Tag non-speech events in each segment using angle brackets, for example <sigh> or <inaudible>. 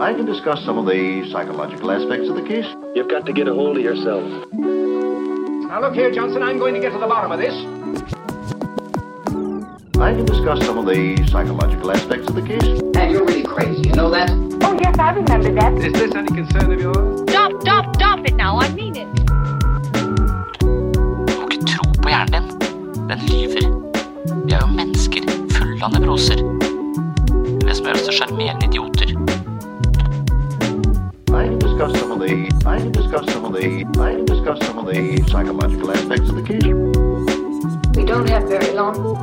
I can discuss some of the psychological aspects of the case. You've got to get a hold of yourself. Now look here, Johnson, I'm going to get to the bottom of this. I can discuss some of the psychological aspects of the case. And you're really crazy, you know that? Oh, yes, I remember that. Is this any concern of yours? Stop, stop, stop it now, I mean it. Du må ikke tro på hjernen din. Den lyver. Vi er jo mennesker fulle av nevroser. Det som gjør oss til sjarmerende idioter. I discuss some of the I can discuss some of the I can discuss some of the psychological aspects of the case. We don't have very long.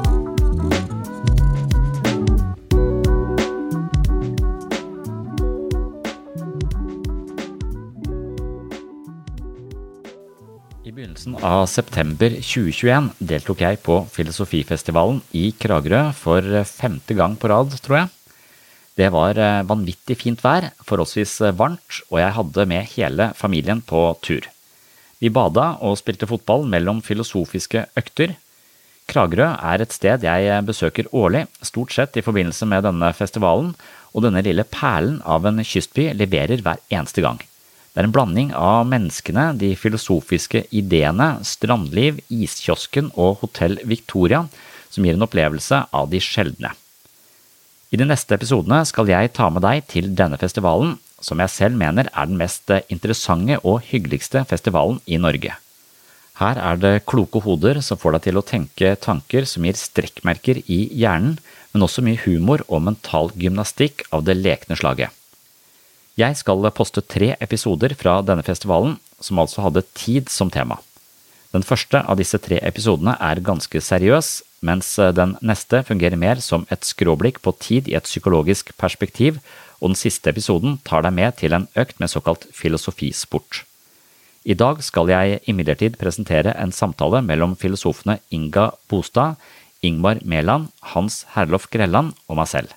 I begynnelsen av september 2021 deltok jeg på Filosofifestivalen i Kragerø for femte gang på rad, tror jeg. Det var eh, vanvittig fint vær, forholdsvis eh, varmt, og jeg hadde med hele familien på tur. Vi bada og spilte fotball mellom filosofiske økter. Kragerø er et sted jeg besøker årlig, stort sett i forbindelse med denne festivalen, og denne lille perlen av en kystby leverer hver eneste gang. Det er en blanding av menneskene, de filosofiske ideene, strandliv, iskiosken og Hotell Victoria som gir en opplevelse av de sjeldne. I de neste episodene skal jeg ta med deg til denne festivalen, som jeg selv mener er den mest interessante og hyggeligste festivalen i Norge. Her er det kloke hoder som får deg til å tenke tanker som gir strekkmerker i hjernen, men også mye humor og mental gymnastikk av det lekne slaget. Jeg skal poste tre episoder fra denne festivalen, som altså hadde tid som tema. Den første av disse tre episodene er ganske seriøs, mens den neste fungerer mer som et skråblikk på tid i et psykologisk perspektiv, og den siste episoden tar deg med til en økt med såkalt filosofisport. I dag skal jeg imidlertid presentere en samtale mellom filosofene Inga Bostad, Ingmar Mæland, Hans Herlof Grelland og meg selv.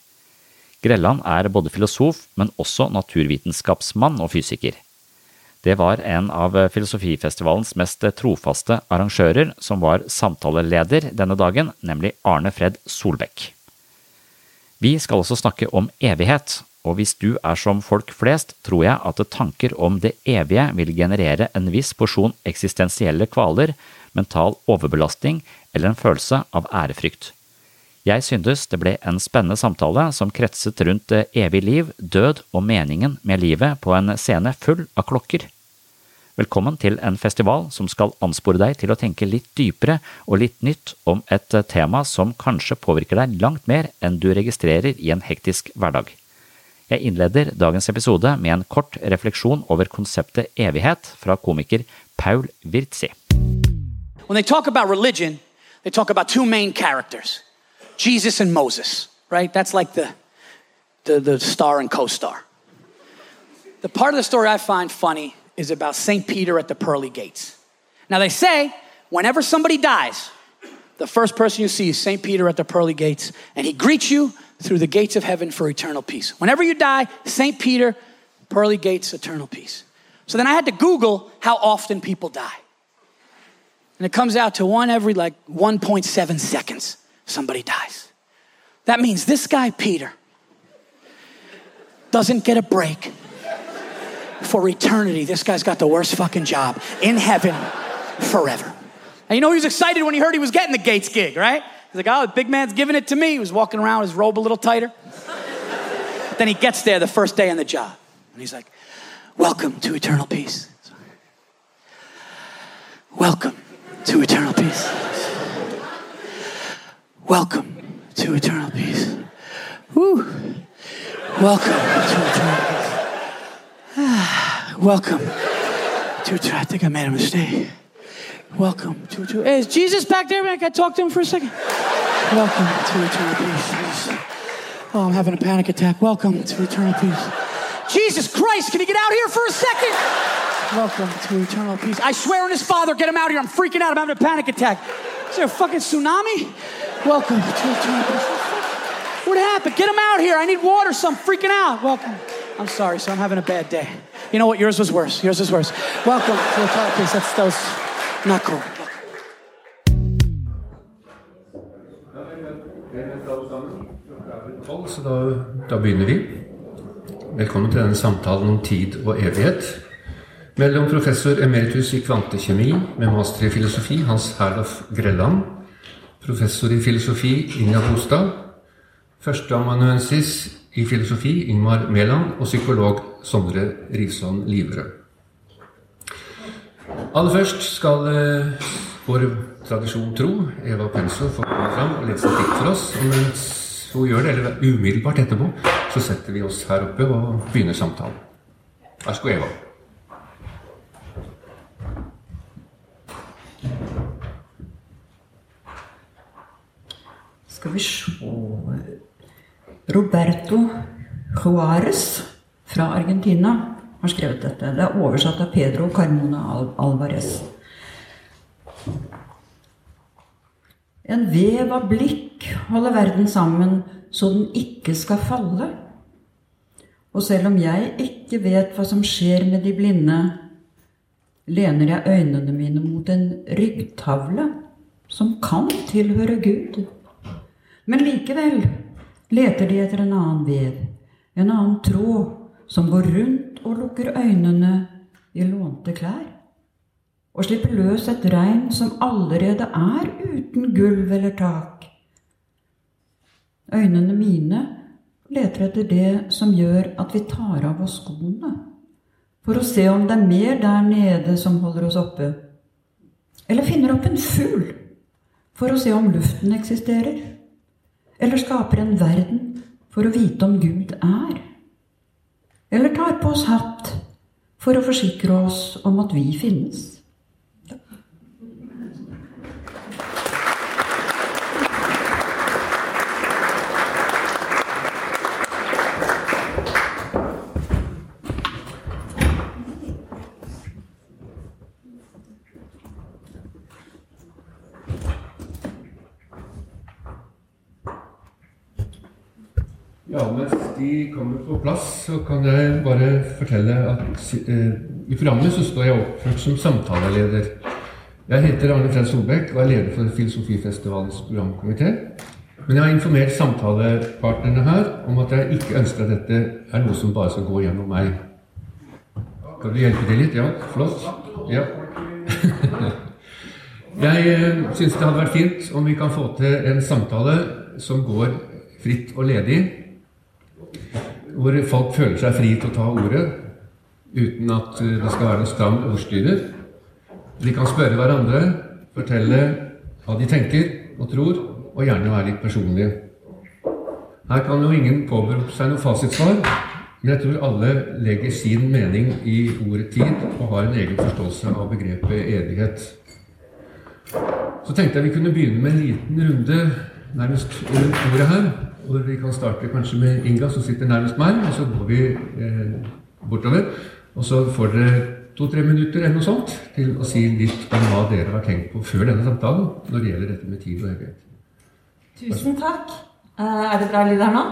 Grelland er både filosof, men også naturvitenskapsmann og fysiker. Det var en av Filosofifestivalens mest trofaste arrangører som var samtaleleder denne dagen, nemlig Arne Fred Solbekk. Vi skal også snakke om evighet, og hvis du er som folk flest, tror jeg at tanker om det evige vil generere en viss porsjon eksistensielle kvaler, mental overbelastning eller en følelse av ærefrykt. Jeg syntes det ble en spennende samtale som kretset rundt evig liv, død og meningen med livet på en scene full av klokker. Velkommen til en festival som skal anspore deg til å tenke litt dypere og litt nytt om et tema som kanskje påvirker deg langt mer enn du registrerer i en hektisk hverdag. Jeg innleder dagens episode med en kort refleksjon over konseptet evighet fra komiker Paul Virzi. When they talk about religion, they talk about two main characters. Jesus and Moses, right? That's like the, the, the star and co star. The part of the story I find funny is about St. Peter at the pearly gates. Now, they say whenever somebody dies, the first person you see is St. Peter at the pearly gates, and he greets you through the gates of heaven for eternal peace. Whenever you die, St. Peter, pearly gates, eternal peace. So then I had to Google how often people die. And it comes out to one every like 1.7 seconds, somebody dies. That means this guy, Peter, doesn't get a break for eternity. This guy's got the worst fucking job in heaven forever. And you know, he was excited when he heard he was getting the Gates gig, right? He's like, oh, the big man's giving it to me. He was walking around his robe a little tighter. then he gets there the first day on the job. And he's like, welcome to eternal peace. Welcome to eternal peace. Welcome to eternal peace. Woo. Welcome to eternal peace. <sighs> Welcome to I think I made a mistake. Welcome to eternal Hey, is Jesus back there, man? Can I talk to him for a second? Welcome to eternal peace. Oh, I'm having a panic attack. Welcome to eternal peace. Jesus Christ, can you get out here for a second? Welcome to eternal peace. I swear on his father, get him out here. I'm freaking out. I'm having a panic attack. Is there a fucking tsunami? Welcome to eternal peace. What happened? Get him out here. I need water, so I'm freaking out. Welcome. I'm sorry, so I'm having a bad day. You know what? Yours was worse. Yours was worse. Welcome to eternal piece, That's those not cool. Så da, da begynner vi. Velkommen til denne samtalen om tid og evighet mellom professor emeritus i kvantekjemi med master i filosofi Hans Herlof Grelland, professor i filosofi Inga Bostad, førsteamanuensis i filosofi Ingmar Mæland og psykolog Sondre Risholm Liverød. Aller først skal eh, vår tradisjon tro Eva Penso få komme fram og lese dikt for oss. Og mens hun gjør det, eller umiddelbart etterpå, så setter vi oss her oppe og begynner samtalen. Vær så god, Eva. Skal vi se Roberto Juárez fra Argentina har skrevet dette. Det er oversatt av Pedro Carmona Alvarez. En vev av blikk holder verden sammen så den ikke skal falle. Og selv om jeg ikke vet hva som skjer med de blinde, lener jeg øynene mine mot en ryggtavle som kan tilhøre Gud. Men likevel leter de etter en annen vev, en annen tråd, som går rundt og lukker øynene i lånte klær, og slipper løs et regn som allerede er uten gulv eller tak. Øynene mine leter etter det som gjør at vi tar av oss skoene, for å se om det er mer der nede som holder oss oppe, eller finner opp en fugl for å se om luften eksisterer eller skaper en verden for å vite om Gud er. Eller tar på oss hatt for å forsikre oss om at vi finnes. Ja, mens kommer på plass, så kan jeg bare fortelle at eh, i programmet så står jeg oppført som samtaleleder. Jeg heter Arne Fred Solbekk og er leder for Filosofifestivalens programkomité. Men jeg har informert samtalepartnerne her om at jeg ikke ønsker at dette er noe som bare skal gå gjennom meg. Kan du hjelpe til litt? Ja, flott. Ja. <laughs> jeg eh, syns det hadde vært fint om vi kan få til en samtale som går fritt og ledig hvor folk føler seg fri til å ta ordet uten at eh, det skal være noen stram ordstyrer. De kan spørre hverandre, fortelle hva de tenker og tror, og gjerne være litt personlige. Her kan jo ingen påberope seg noe fasitsvar, men jeg tror alle legger sin mening i ordet tid og har en egen forståelse av begrepet evighet. Så tenkte jeg vi kunne begynne med en liten runde nærmest rundt ordet her. Hvor vi kan starte kanskje med Inga, som sitter nærmest meg. Og så går vi eh, bortover. Og så får dere to-tre minutter eller noe sånt til å si litt om hva dere har tenkt på før denne samtalen når det gjelder dette med tid og evighet. Tusen takk. Eh, er det bra lyd her nå?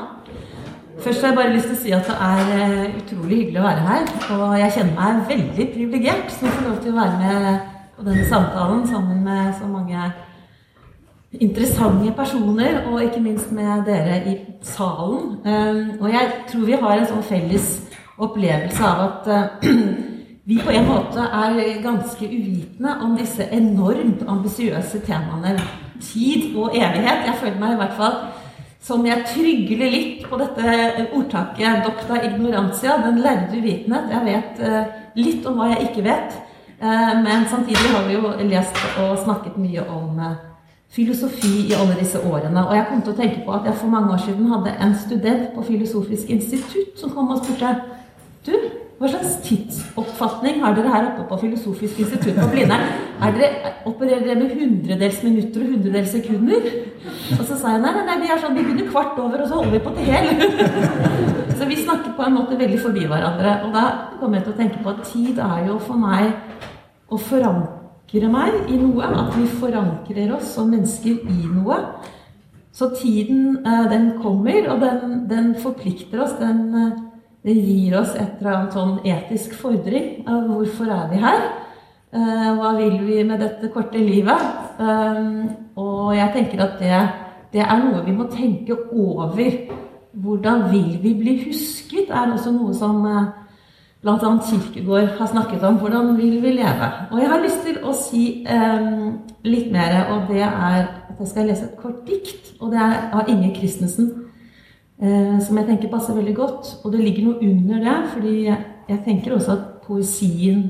Først har jeg bare lyst til å si at det er eh, utrolig hyggelig å være her. Og jeg kjenner meg veldig privilegert som får lov til å være med på denne samtalen sammen med så mange interessante personer, og ikke minst med dere i salen. Eh, og jeg tror vi har en sånn felles opplevelse av at <clears throat> vi på en måte er ganske uvitende om disse enormt ambisiøse temaene tid og evighet. Jeg føler meg i hvert fall som jeg trygler litt på dette ordtaket 'docta ignorantia', den lærde uvitenhet. Jeg vet uh, litt om hva jeg ikke vet. Uh, men samtidig har vi jo lest og snakket mye om filosofi i alle disse årene. Og jeg kom til å tenke på at jeg for mange år siden hadde en student på Filosofisk institutt som kom og spurte Du, hva slags tidsoppfatning har dere her oppe på Filosofisk institutt på Blindern? Opererer dere med hundredels minutter og hundredels sekunder? Og så sa jeg nei, nei, vi, er sånn, vi begynner kvart over, og så holder vi på til hel. så vi snakker på en måte veldig forbi hverandre. Og da kommer jeg til å tenke på at tid er jo for meg å forankre meg i noe. At vi forankrer oss som mennesker i noe. Så tiden, eh, den kommer, og den, den forplikter oss. den den, gir oss et eller annet sånn etisk fordring av hvorfor er vi her? Uh, hva vil vi med dette korte livet? Og jeg tenker at det, det, er noe vi må tenke over. Hvordan vil vi bli husket? er også noe som bl.a. Kirkegård har snakket om. Hvordan vil vi leve? Og jeg har lyst til å si um, litt mer, og det er at jeg skal lese et kort dikt. Og det er av Inger Christensen eh, som jeg tenker passer veldig godt. Og det ligger noe under det, fordi jeg, jeg tenker også at poesien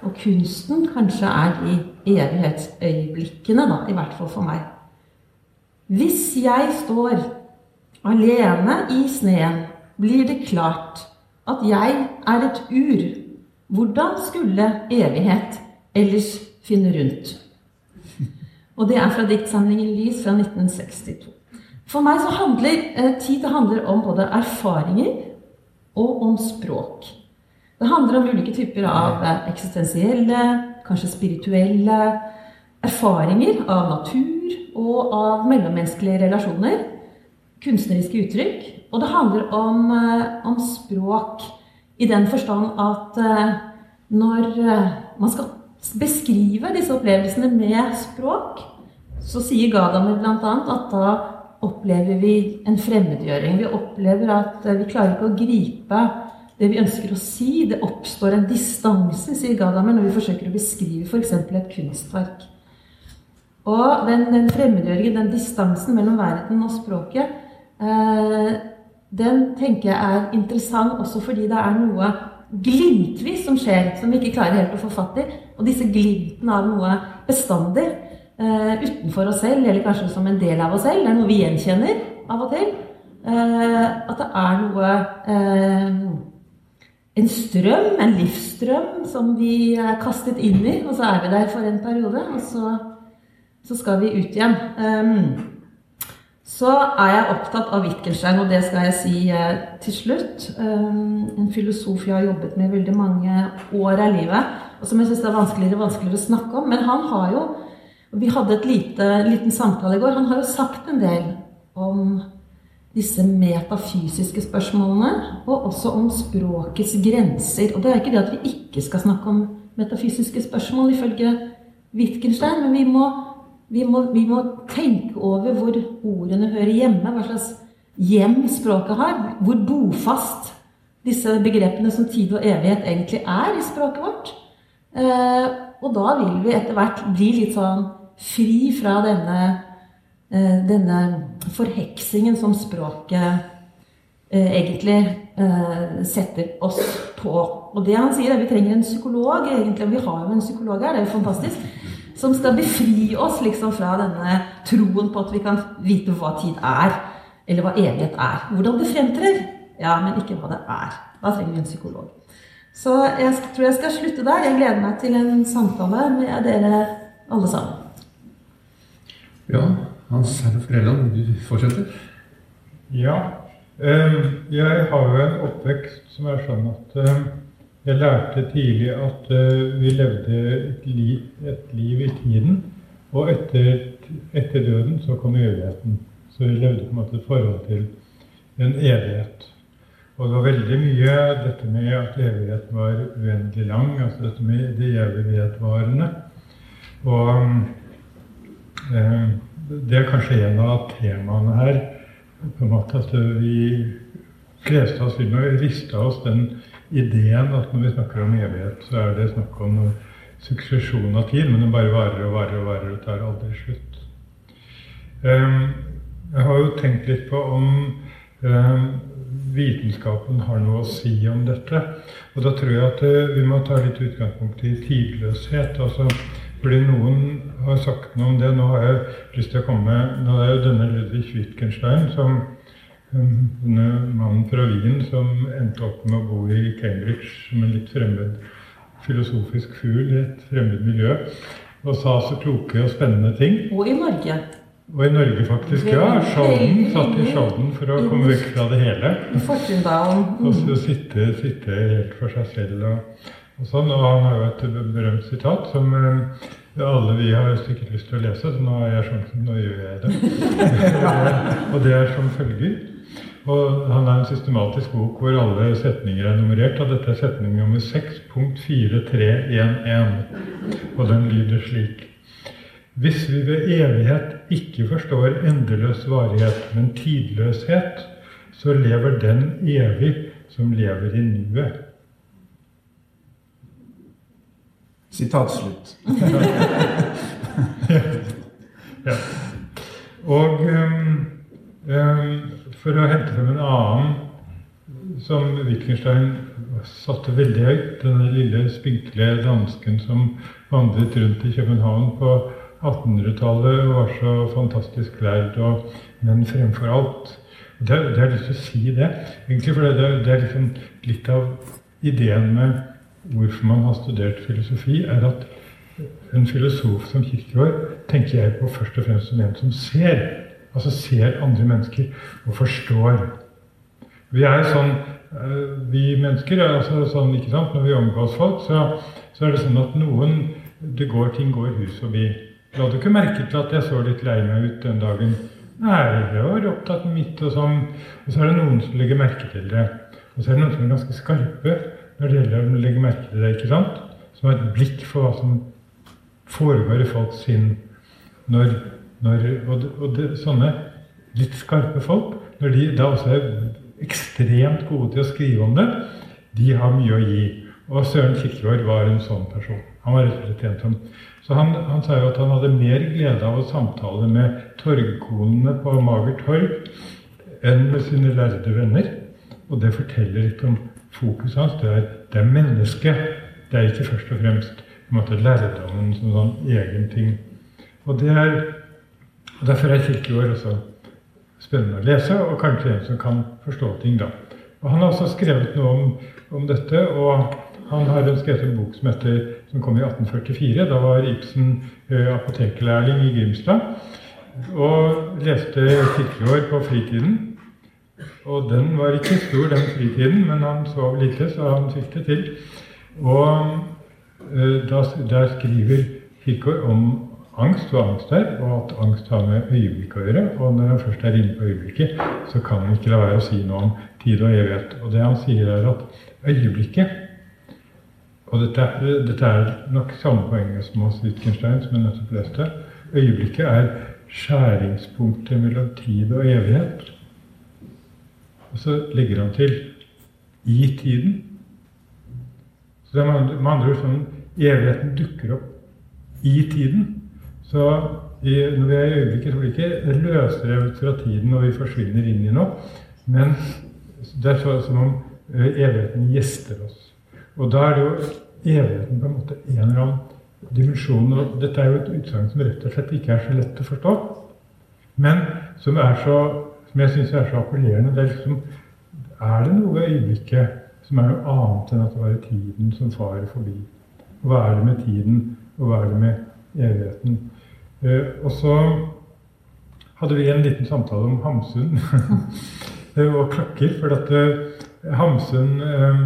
og kunsten kanskje er de evighetsøyeblikkene, da, i hvert fall for meg. Hvis jeg står alene i sneen, blir det klart at jeg er et ur. Hvordan skulle evighet ellers finne rundt? Og det er fra diktsamlingen Lys fra 1962. For meg så handler eh, tid handler om både erfaringer og om språk. Det handler om ulike typer av eh, eksistensielle, kanskje spirituelle erfaringer av natur og av mellommenneskelige relasjoner. Kunstneriske uttrykk. Og det handler om, eh, om språk i den forstand at eh, når eh, man skal beskrive disse opplevelsene med språk, så sier Gadamer bl.a. at da opplever vi en fremmedgjøring. Vi opplever at eh, vi klarer ikke å gripe det vi ønsker å si. Det oppstår en distanse, sier Gadamer, når vi forsøker å beskrive f.eks. et kunstverk. Og den, den fremmedgjøringen, den distansen mellom verden og språket, eh, den tenker jeg er interessant også fordi det er noe glimtvis som skjer, som vi ikke klarer helt å få fatt i. Og disse glimtene av noe bestandig uh, utenfor oss selv, eller kanskje som en del av oss selv. Det er noe vi gjenkjenner av og til. Uh, at det er noe uh, En strøm, en livsstrøm, som vi er kastet inn i. Og så er vi der for en periode, og så, så skal vi ut igjen. Um, så er jeg opptatt av Wittgenstein, og det skal jeg si til slutt. Um, en filosof jeg har jobbet med i veldig mange år av livet, og som jeg syns er vanskeligere og vanskeligere å snakke om. Men han har jo vi hadde et lite, liten samtale i går. Han har jo sagt en del om disse metafysiske spørsmålene, og også om språkets grenser. Og det er ikke det at vi ikke skal snakke om metafysiske spørsmål, ifølge Wittgenstein, men vi må, vi må, vi må tenke over hvor ordene hører hjemme, hva slags hjem språket har, hvor bofast disse begrepene som tid og evighet egentlig er i språket vårt. Eh, og da vil vi etter hvert bli litt sånn fri fra denne, eh, denne forheksingen som språket eh, egentlig eh, setter oss på. Og det han sier, er at vi trenger en psykolog, egentlig, vi har jo en psykolog her, det er jo fantastisk, som skal befri oss liksom fra denne troen på at vi kan vite hva tid er, eller hva evighet er. Hvordan det fremtrer, ja, men ikke hva det er. Da trenger vi en psykolog. Så jeg tror jeg skal slutte der. Jeg gleder meg til en samtale med dere alle sammen. Ja, Hans Herre Frelland, du fortsetter. Ja. Ehm, jeg har jo en oppvekst som er skjønner at ehm, jeg lærte tidlig at eh, vi levde et liv, et liv i tiden. Og etter, etter, døden så kom evigheten. Så vi levde på en måte et forhold til en evighet. Og det var veldig mye dette med at evigheten var uendelig lang, altså dette med det evighetvarende. Og eh, det er kanskje en av temaene her. på en måte At vi fleste av oss vil riste oss den ideen at når vi snakker om evighet, så er det snakk om suksesjon av tid, men det bare varer og varer og varer og tar aldri slutt. Eh, jeg har jo tenkt litt på om eh, vitenskapen har noe å si om dette. Og da tror jeg at eh, vi må ta litt utgangspunkt i tidløshet. altså fordi noen har sagt noe om det. Nå har jeg lyst til å komme med Nå er jo denne Ludvig Wittgenstein, som denne mannen fra Wien som endte opp med å bo i Cambridge som en litt fremmed filosofisk fugl i et fremmed miljø, og sa så kloke og spennende ting. Og i Norge. Og i Norge, faktisk. Ja. Skjolden. Satt i Skjolden for å komme vekk fra det hele. Og så sitte, sitte helt for seg selv og, og, sånn. Og han har jo et berømt sitat som eh, alle vi har sikkert lyst til å lese, så nå har jeg sjansen. Nå gjør jeg det. <laughs> <laughs> og det er som følger. Og han har en systematisk bok hvor alle setninger er nummerert. Og dette er setning nummer 6.4311. Og den lyder slik. Hvis vi ved evighet ikke forstår endeløs varighet, men tidløshet, så lever den evig som lever i nuet. Sitat slutt. <laughs> ja. Og um, um, for å hente frem en annen som Wittgenstein satte veldig høyt, denne lille, spinkle dansken som vandret rundt i København på 1800-tallet og var så fantastisk lærd, og, men fremfor alt det, det har jeg lyst til å si det, egentlig, for det, det er liksom litt av ideen med hvorfor man har studert filosofi, er at en filosof som Kirkegård tenker jeg på først og fremst som en som ser. Altså ser andre mennesker og forstår. Vi er sånn, eh, vi mennesker er altså sånn, ikke sant, Når vi omgås folk, så, så er det sånn at noen det går, Ting går hus forbi. La du ikke merke til at jeg så litt lei meg ut den dagen? Nei, jeg var opptatt med mitt og sånn. Og så er det noen som legger merke til det. Og så er det noen som er ganske skarpe når det gjelder å legge merke til det. ikke sant? Som har et blikk for hva som foregår i folks sinn. Når, når, og, og det, sånne litt skarpe folk, når de da også er ekstremt gode til å skrive om det, de har mye å gi. Og Søren Kirkegaard var en sånn person. Han var rett og slett så han, han, sa jo at han hadde mer glede av å samtale med torgkonene på Mager torg enn med sine lærde venner. Og det forteller litt om fokuset hans. Det er, det er mennesket. Det er ikke først og fremst på en måte, lærdommen som sånn egen ting. Og det er, og Derfor er Kirkegård også spennende å lese, og kanskje en som kan forstå ting da. Og Han har også skrevet noe om, om dette. og han har skrevet en bok som, heter, som kom i 1844. Da var Ibsen apoteklærling i Grimstad. Og leste Kirkegård på fritiden. Og den var ikke stor, den fritiden, men han sov lite, så han fikk det til. Og eh, da, der skriver Kirkegård om angst og angst der, og at angst har med øyeblikk å gjøre. Og når han først er inne på øyeblikket, så kan han ikke la være å si noe om tid og evighet. Og det han sier, er at øyeblikket og dette, dette, er nok samme poenget som hos Wittgenstein, som jeg nettopp leste. Øyeblikket er skjæringspunktet mellom tid og evighet. Og så legger han til i tiden. Så det er med andre ord sånn evigheten dukker opp i tiden. Så i, når vi er i øyeblikket, så blir det ikke løsrevet fra tiden og vi forsvinner inn i noe. Men det er sånn som om evigheten gjester oss. Og da er det jo evigheten på en måte en eller annen dimensjon. Og dette er jo et utsagn som rett og slett ikke er så lett å forstå, men som, så, som jeg syns er så appellerende. Det er liksom Er det noe ved øyeblikket som er noe annet enn at det var tiden som farer forbi? Hva er det med tiden, og hva er det med evigheten? Eh, og så hadde vi en liten samtale om Hamsun <laughs> og klokker. For at eh, Hamsun eh,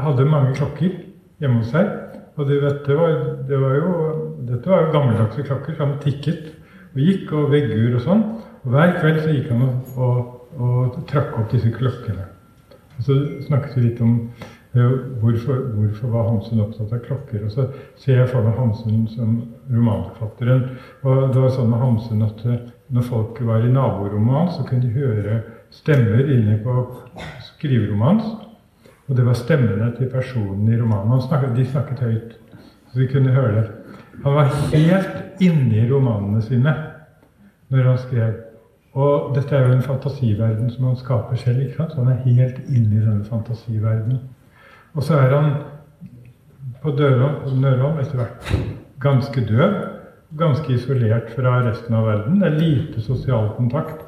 hadde mange klokker hjemme hos seg. Og det, dette, var, det var jo, dette var jo gammeldagse klokker som tikket og gikk, og veggur og sånn. Og Hver kveld så gikk han og, og, og trakk opp disse klokkene. Og så snakket vi litt om hvorfor, hvorfor var Hamsun opptatt av klokker. Og så ser jeg for meg Hamsun som romanforfatteren. Og det var sånn med Hamsun at uh, når folk var i naborommet så kunne de høre stemmer inne på skriverommet Og det var stemmene til personen i romanen. Snakket, de snakket høyt, så de kunne høre det. Han var helt inne i romanene sine når han skrev. Og dette er jo en fantasiverden som han skaper selv. ikke sant? Så han er helt inne i denne fantasiverdenen. Og så er han på Nørholm etter hvert ganske død. Ganske isolert fra resten av verden. Det er lite sosial kontakt.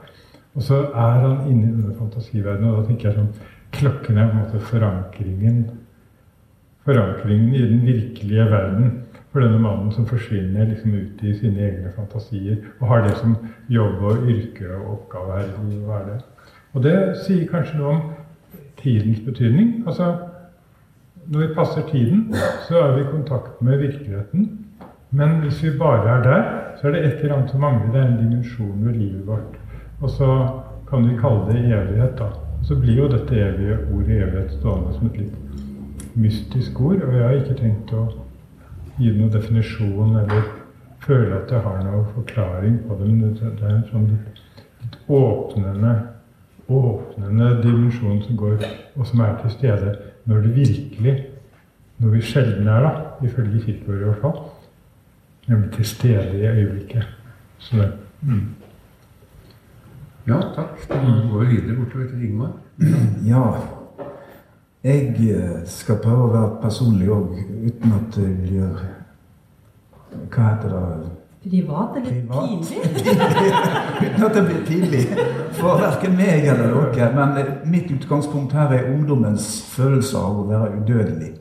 Og så er han inne i denne fantasiverdenen, og da tenker jeg sånn Klokken er på en måte forankringen Forankringen i den virkelige verden for denne mannen som forsvinner liksom ut i sine egne fantasier og har det som jobb og yrke og oppgave her i livet. Og det sier kanskje noe om tidens betydning. Altså, når vi passer tiden, så er vi i kontakt med virkeligheten. Men hvis vi bare er der, så er det et eller annet som mangler. Det er en dimensjon ved livet vårt. Og så kan vi kalle det evighet, da. Så blir jo dette evige ordet evighet stående som et litt mystisk ord. Og jeg har ikke tenkt å gi noen definisjon eller føle at jeg har noen forklaring på det. Men det er en sånn litt, litt åpnende, åpnende dimensjon som går, og som er til stede når det virkelig Når vi sjelden er, da, ifølge Kittvor i hvert fall, nemlig til stede i øyeblikket. Så det, mm. Ja, takk. Da går vi videre bortover til Ingmar. Ja. Jeg eh, skal prøve å være personlig òg, uten at det blir Hva heter det? Privat eller Privat. pinlig? <laughs> uten at det blir pinlig for verken meg eller dere. Men mitt utgangspunkt her er ungdommens følelse av å være udødelig.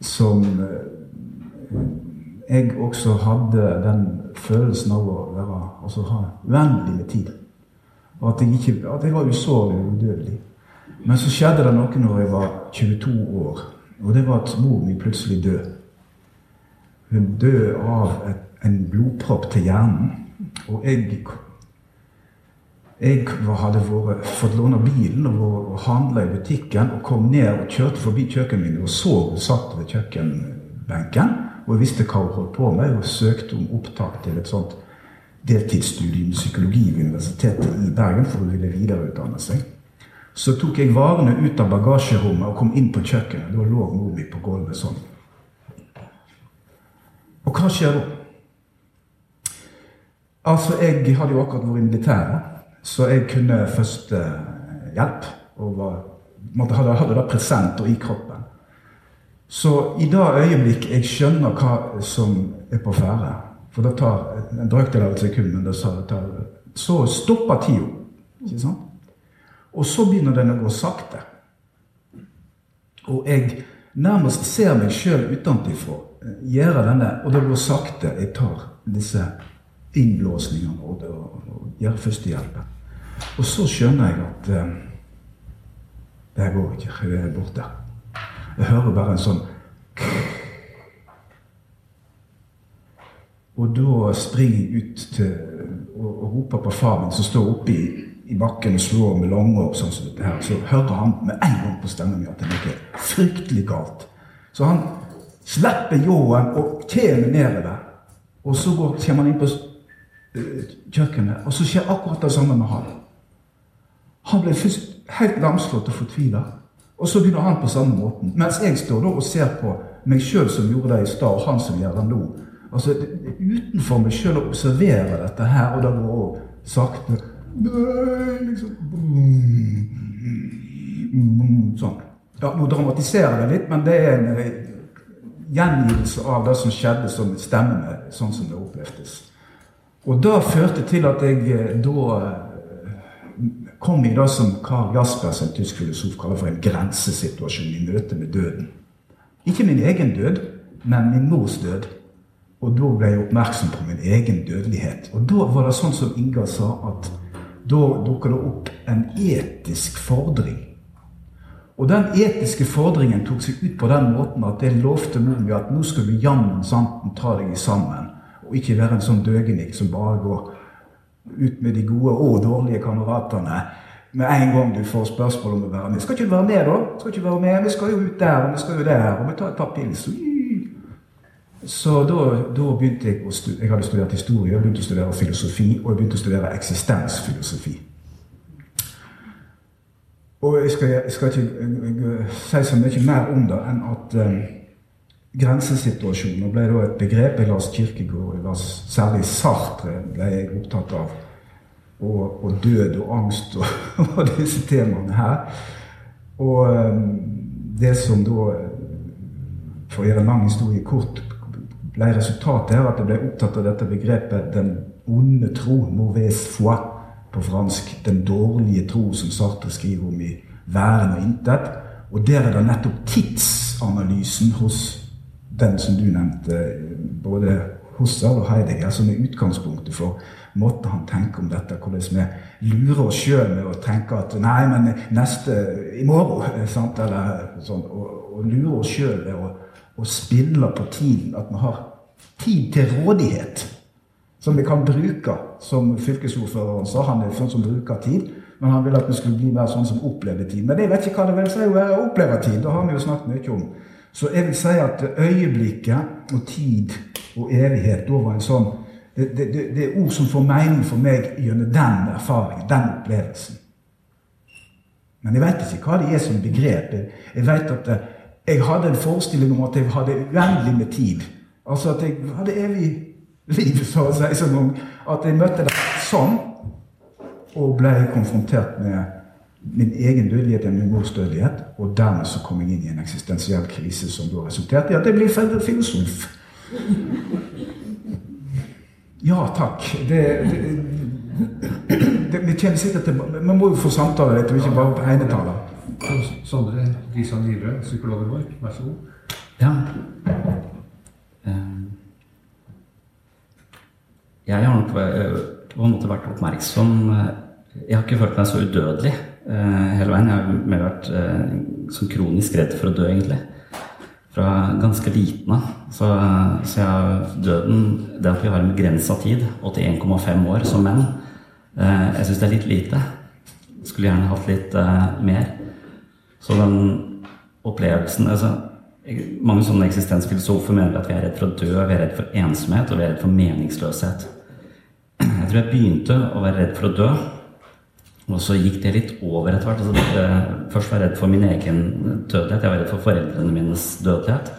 Som eh, jeg også hadde den følelsen av å være, altså ha uendelig med tid. Og at jeg, ikke, at jeg var usårlig udødelig. Men så skjedde det noe når jeg var 22 år. Og det var at mor mi plutselig døde. Hun døde av et, en blodpropp til hjernen. Og jeg, jeg hadde vært, fått låne bilen og, handla i butikken og kom ned og kjørte forbi kjøkkenet mitt og så hun satt ved kjøkkenbenken. Og jeg visste hva hun holdt på med, og søkte om opptak til et sånt deltidsstudium i psykologi ved Universitetet i Bergen for hun ville videreutdanne seg. Så tok jeg varene ut av bagasjerommet og kom inn på kjøkkenet. Da lå mor mi på gulvet sånn. Og hva skjer da? Altså, jeg hadde jo akkurat vært i militæret, så jeg kunne førstehjelp. Og var, måtte, hadde, hadde det presenter i kroppen. Så i det øyeblikk jeg skjønner hva som er på ferde For det tar en brøkdel av et sekund, men det tar, så stopper tida. Ikke sant? Og så begynner den å gå sakte. Og jeg nærmest ser meg sjøl utenfra gjøre denne, og det går sakte. Jeg tar disse innblåsningene og, og, og gjør førstehjelpen. Og så skjønner jeg at eh, det går ikke. Jeg er borte. Jeg hører bare en sånn Og da springer jeg ut til, og, og roper på far min som står oppe i i bakken og slår med langhår, sånn som dette her, så hører han med en gang på stemmen min at det er noe fryktelig galt. Så han slipper ljåen og kommer nedover. Og så går, kommer han inn på kjøkkenet, og så skjer akkurat det samme med han. Han ble først helt lamslått og fortvila. Og så begynner han på samme måten. Mens jeg står og ser på meg sjøl som gjorde det i stad, og han som gjør det nå. Altså, Utenfor meg sjøl å observere dette her, og det går sakte liksom Sånn. Ja, nå dramatiserer jeg litt, men det er en eh, gjengivelse av det som skjedde, som stemmer med sånn som det opplevdes. Og det førte til at jeg eh, da eh, kom i det som Karl Jaspers, en tysk filosof, kaller for en grensesituasjon i møte med døden. Ikke min egen død, men min mors død. Og da ble jeg oppmerksom på min egen dødelighet. Og da var det sånn som Inga sa, at da dukker det opp en etisk fordring. Og den etiske fordringen tok seg ut på den måten at jeg lovte mor mi at nå skal du jammen santen ta deg sammen, og ikke være en sånn døgenik som bare går ut med de gode og dårlige kameratene med en gang du får spørsmål om å være med. Skal ikke du være med, da? Skal ikke være med? Vi skal jo ut der, og vi skal jo der, og vi tar et par pils. Så da, da, begynte jeg å studere Jeg hadde studert historie, jeg begynte å studere filosofi, og jeg begynte å studere eksistensfilosofi. Og jeg skal, jeg skal ikke si så mye mer om det enn at um, grensesituasjoner ble da et begrep. Jeg las Kirkegård, jeg las særlig Sartre ble jeg opptatt av. Og, og død og angst og, <laughs> og, disse temaene her. Og um, det som da, for å gjøre en lang historie kort, ble resultatet her at jeg ble opptatt av dette begrepet 'den onde tro', 'mauvaise foi' på fransk 'den dårlige tro', som Sartre skriver om i 'Væren og intet'. Og der er det nettopp tidsanalysen hos den som du nevnte, både Husserl og Heidegger, som er utgangspunktet for måten han tenker om dette. Hvordan vi lurer oss sjøl med å tenke at 'nei, men neste i morgen', <laughs> sant? Eller sånn, og, og lurer oss sjøl ved å, å spille på tiden. At vi har tid til rådighet som vi kan bruke, som fylkesordføreren sa. Han er sånn som bruker tid. Men han ville at vi skulle bli mer sånn som opplever tid. Men jeg vet ikke hva det vil si å oppleve tid. Det har vi jo snakket mye om. Så jeg vil si at øyeblikket og tid og evighet var en sånn det, det, det, er ord som får mening for meg gjennom den erfaringen, den opplevelsen. Men jeg vet ikke hva det er som begrep. Jeg vet at eh, jeg hadde en forestilling om at jeg hadde uendelig med tid. Altså at jeg hadde evig liv, så å si, Sånn. At jeg møtte det sånn, og ble konfrontert med min egen dødelighet og min mors dødelighet. Og dermed så kom jeg inn i en eksistensiell krise som da resulterte i at jeg ble filosof. Ja, takk. Det, det, det, vi kommer sikkert til Vi må jo få samtale litt, og ikke bare på enetaler. Sondre Risan Livrød, psykologen vår, vær så god. Ja. Um jeg har nok eh, på en måte vært oppmerksom eh, Jeg har ikke følt meg så udødelig hele veien. Jeg har mer vært sånn kronisk redd for å dø, egentlig. Fra ganske liten av. Så, så jeg, døden Det at vi har en begrensa tid, 81,5 år som menn, jeg syns det er litt lite. Skulle gjerne hatt litt mer. Så den opplevelsen altså, mange sånne eksistensfilosofer mener at vi er redd for å dø, vi er redd for ensomhet og vi er redd for meningsløshet. Jeg tror jeg begynte å være redd for å dø. Og så gikk det litt over etter hvert. Altså, først var jeg redd for min egen dødelighet. Jeg var redd for foreldrene mines dødelighet.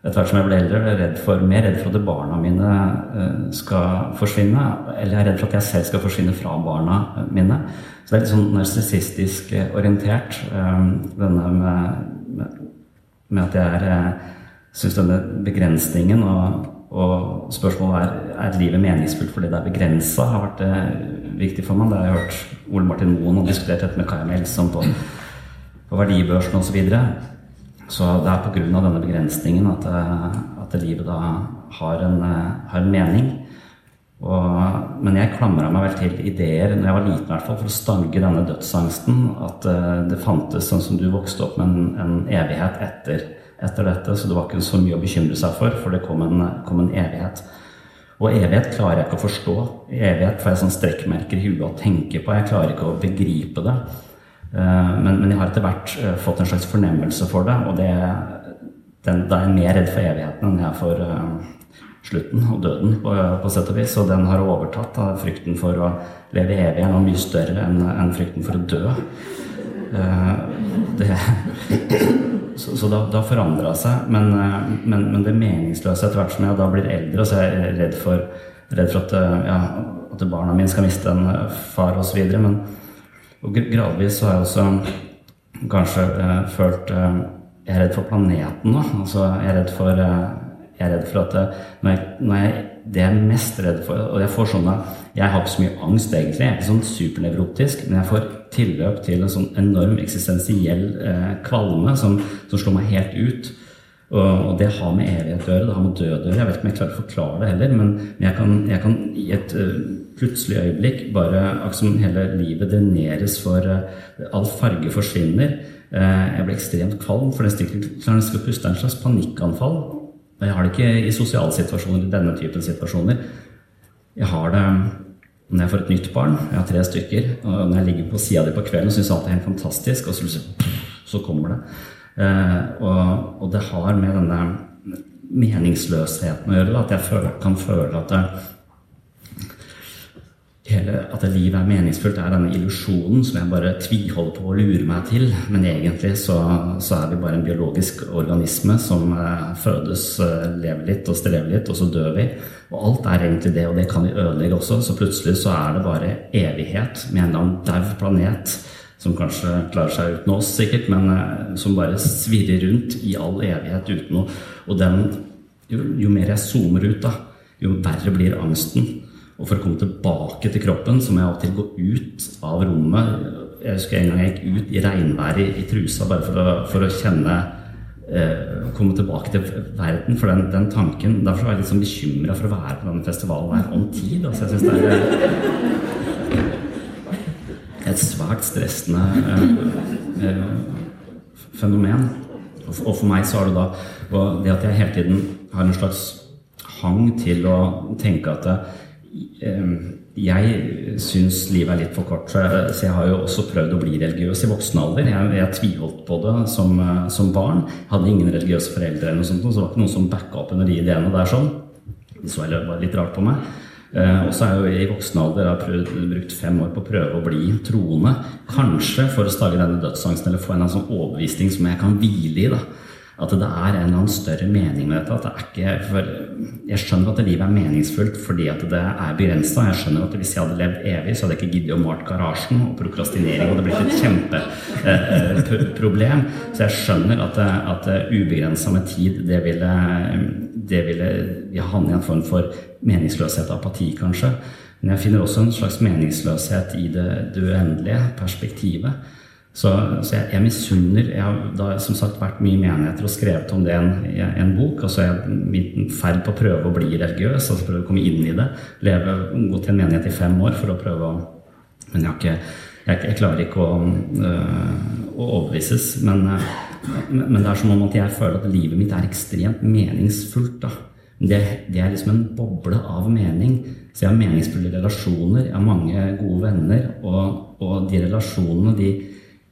Etter hvert som jeg ble eldre, ble jeg redd for, mer redd for at barna mine eh, skal forsvinne. Eller jeg er redd for at jeg selv skal forsvinne fra barna mine. Så det er litt sånn narsissistisk orientert, eh, denne med, med at jeg er syns denne begrensningen og spørsmålet er er livet meningsfullt fordi det er begrensa, har vært eh, viktig for meg. Det har jeg hørt Ole Martin Moen og diskutert dette med Kaja Melsom på, på verdibørsen osv. Så, videre. så det er pga. denne begrensningen at, eh, at, livet da har en, eh, har en mening. Og, men jeg klamra meg vel til ideer når jeg var liten, i hvert fall, for å stange denne dødsangsten. At uh, det fantes, sånn som du vokste opp med en, en evighet etter etter dette, så det var ikke så mye å bekymre seg for, for det kom en, kom en evighet. Og evighet klarer jeg ikke å forstå. Evighet får jeg sånn strekkmerker i huet å tenke på. Jeg klarer ikke å begripe det. Eh, men, men jeg har etter hvert eh, fått en slags fornemmelse for det, og det, den, da er jeg mer redd for evigheten enn jeg er for uh, slutten og døden, på, på, sett og vis. Og den har overtatt. Da. Frykten for å leve evig er noe mye større enn, enn frykten for å dø. Det så, så da, da forandra seg. Men, eh, men, men, det meningsløse etter hvert som jeg da blir eldre, så er jeg redd for, redd for at, eh, ja, at, barna mine skal miste en eh, far osv. Men og gradvis så har jeg også kanskje eh, følt eh, Jeg er redd for planeten nå. Altså, jeg er redd for, eh, jeg er redd for at når jeg, når jeg, Det jeg er mest redd for Og jeg får sånne Jeg har ikke så mye angst, egentlig. Jeg er ikke sånn supernevrotisk, men jeg får tilløp til en sånn enorm eksistensiell eh, kvalme som, som, slår meg helt ut. Og, og, det har med evighet å gjøre, det har med død å gjøre. Jeg vet ikke om jeg klarer å forklare det heller, men jeg kan, jeg kan i et uh, plutselig øyeblikk bare akkurat som hele livet dreneres for uh, All farge forsvinner. Uh, jeg blir ekstremt kvalm, for nesten ikke å puste. en slags panikkanfall. Og jeg har det ikke i sosiale situasjoner, i denne typen situasjoner. Jeg har det når jeg får et nytt barn, jeg har tre stykker, og når jeg ligger på sida di på kvelden og jeg alt er helt fantastisk, og så, så kommer det. Eh, og, og, det har med denne meningsløsheten å gjøre, at jeg føler, kan føle at det, hele, at livet er meningsfullt, er denne illusjonen som jeg bare tviholder på å lure meg til. Men egentlig så, så er vi bare en biologisk organisme som eh, fødes, eh, lever litt og strever litt, og så dør vi. Og alt er egentlig det, og det kan vi ødelegge også. Så plutselig så er det bare evighet med en eller annen daud planet. Som kanskje klarer seg uten oss, sikkert, men eh, som bare svirrer rundt i all evighet uten noe. Og den, jo, jo mer jeg zoomer ut, da, jo verre blir angsten. Og for å komme tilbake til kroppen, så må jeg av og til gå ut av rommet. Jeg husker en gang jeg gikk ut i regnværet i, trusa bare for å, for å kjenne eh, Komme tilbake til verden. For den, den tanken Derfor var jeg litt sånn bekymra for å være på denne festivalen her om tid. Altså, jeg synes det er eh, et svært stressende eh, eh, fenomen. Og for, og for, meg så har det da det at jeg hele tiden har en slags hang til å tenke at jeg syns livet er litt for kort, så jeg, har jo også prøvd å bli religiøs i voksen alder. Jeg, jeg tviholdt på det som, som, barn. Hadde ingen religiøse foreldre, eller noe sånt, så det var ikke noen som backa opp under de ideene der. sånn. De så jeg var litt rart på meg. Uh, og så er jeg jo i voksen alder har prøvd, brukt fem år på å prøve å bli troende. Kanskje for å stage denne dødsangsten, eller få en sånn overbevisning som jeg kan hvile i. da at det er en eller annen større mening med dette. At det er ikke for, jeg skjønner at livet er meningsfullt fordi at det er begrensa. Jeg skjønner at hvis jeg hadde levd evig, så hadde jeg ikke giddet å malt garasjen. Og prokrastinering hadde blitt et kjempeproblem. Eh, så jeg skjønner at, at ubegrensa med tid, det ville, det ville havne i en form for meningsløshet og apati, kanskje. Men jeg finner også en slags meningsløshet i det, det uendelige perspektivet. Så, så jeg, jeg misunner Jeg har da, som sagt vært mye i menigheter og skrevet om det i en, en, bok. Og så er jeg i ferd på å prøve å bli religiøs, altså prøve å komme inn i det. Leve, Gå til en menighet i fem år for å prøve å Men jeg, ikke, jeg, jeg klarer ikke å, øh, å overbevises. Men, øh, men, det er som om at jeg føler at livet mitt er ekstremt meningsfullt. da. Det, det, er liksom en boble av mening. Så jeg har meningsfulle relasjoner, jeg har mange gode venner, og, og de relasjonene de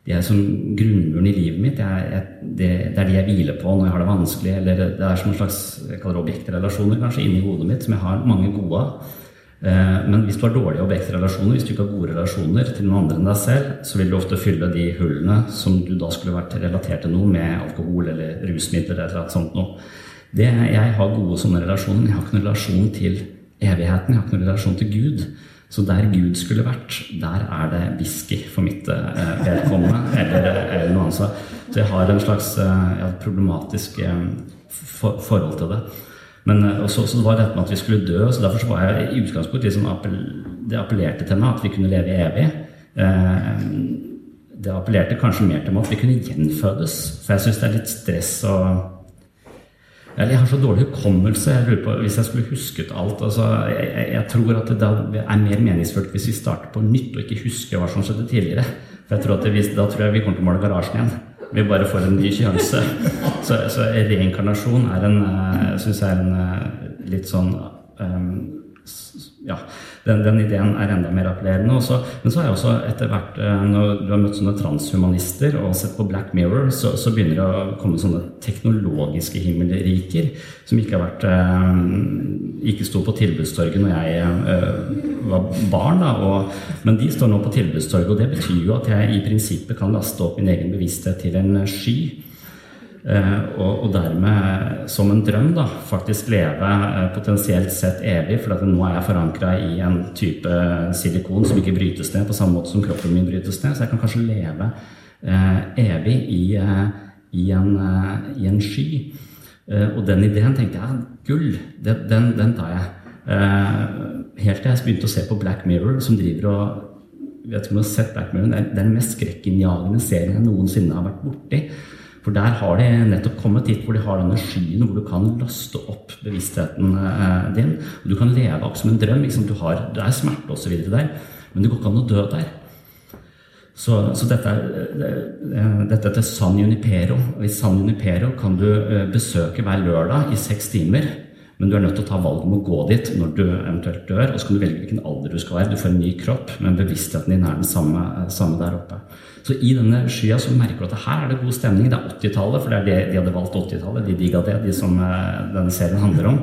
de er som grunnmuren i livet mitt. Jeg, jeg, det, det, er de jeg hviler på når jeg har det vanskelig. Eller det er som en slags jeg kaller objektrelasjoner kanskje inni hodet mitt, som jeg har mange gode av. Eh, men hvis du har dårlige objektrelasjoner, hvis du ikke har gode relasjoner til noen andre enn deg selv, så vil du ofte fylle de hullene som du da skulle vært relatert til noe, med alkohol eller rusmidler eller et sånt noe. Det, jeg har gode sånne relasjoner, jeg har ikke noen relasjon til evigheten. Jeg har ikke noen relasjon til Gud. Så der Gud skulle vært, der er det whisky for mitt eh, vedkommende. Eller, eller, noe annet. Så jeg har en slags eh, problematisk eh, for, forhold til det. Men også, så var dette med at vi skulle dø, så derfor så var jeg i utgangspunktet liksom, Det appellerte til meg at vi kunne leve evig. Det appellerte kanskje mer til meg at vi kunne gjenfødes. For jeg syns det er litt stress og jeg har så dårlig hukommelse. jeg lurer på, Hvis jeg skulle husket alt altså, jeg, jeg, tror at det er mer meningsfullt hvis vi starter på nytt og ikke husker hva som skjedde tidligere. For jeg tror at det, Da tror jeg vi kommer til å måle garasjen igjen. Vi bare får en ny sjanse. Så, så reinkarnasjon er en, eh, synes jeg er en eh, litt sånn um, ja, den, den, ideen er enda mer appellerende. Også. Men så har jeg også etter hvert, eh, når du har møtt sånne transhumanister og sett på Black Mirror, så, så begynner det å komme sånne teknologiske himmelriker som ikke har vært eh, ikke sto på tilbudstorget når jeg uh, var barn. Da, og, men de står nå på tilbudstorget, og det betyr jo at jeg i prinsippet kan laste opp min egen bevissthet til en sky. Eh, og, og, dermed, som en drøm, da, faktisk leve eh, potensielt sett evig. For nå er jeg forankra i en type silikon som ikke brytes ned på samme måte som kroppen min brytes ned. Så jeg kan kanskje leve eh, evig i, eh, i, en, eh, i, en, sky. Eh, og den ideen tenkte jeg gull, den, den, den tar jeg. helt til jeg begynte å se på Black Mirror, som driver og vet ikke om du har sett Black Mirror, Det er den mest skrekkinnjagende serien jeg noensinne har vært borti. For der har de nettopp kommet dit hvor de har denne skyen hvor du kan laste opp bevisstheten eh, din. Du kan leve opp som en drøm. Liksom. Du har, det er smerte osv. der, men det går ikke an å dø der. Så, så dette, er, til San Junipero. I San Junipero kan du eh, besøke hver lørdag i seks timer. Men du er nødt til å ta valget om å gå dit når du eventuelt dør. Og så kan du velge hvilken alder du skal være. Du får en ny kropp, men bevisstheten din er den samme, samme der oppe. Så i denne skya så merker du at her er det god stemning. Det er 80-tallet, for det er det de hadde valgt 80-tallet. De digga det, de som eh, denne serien handler om.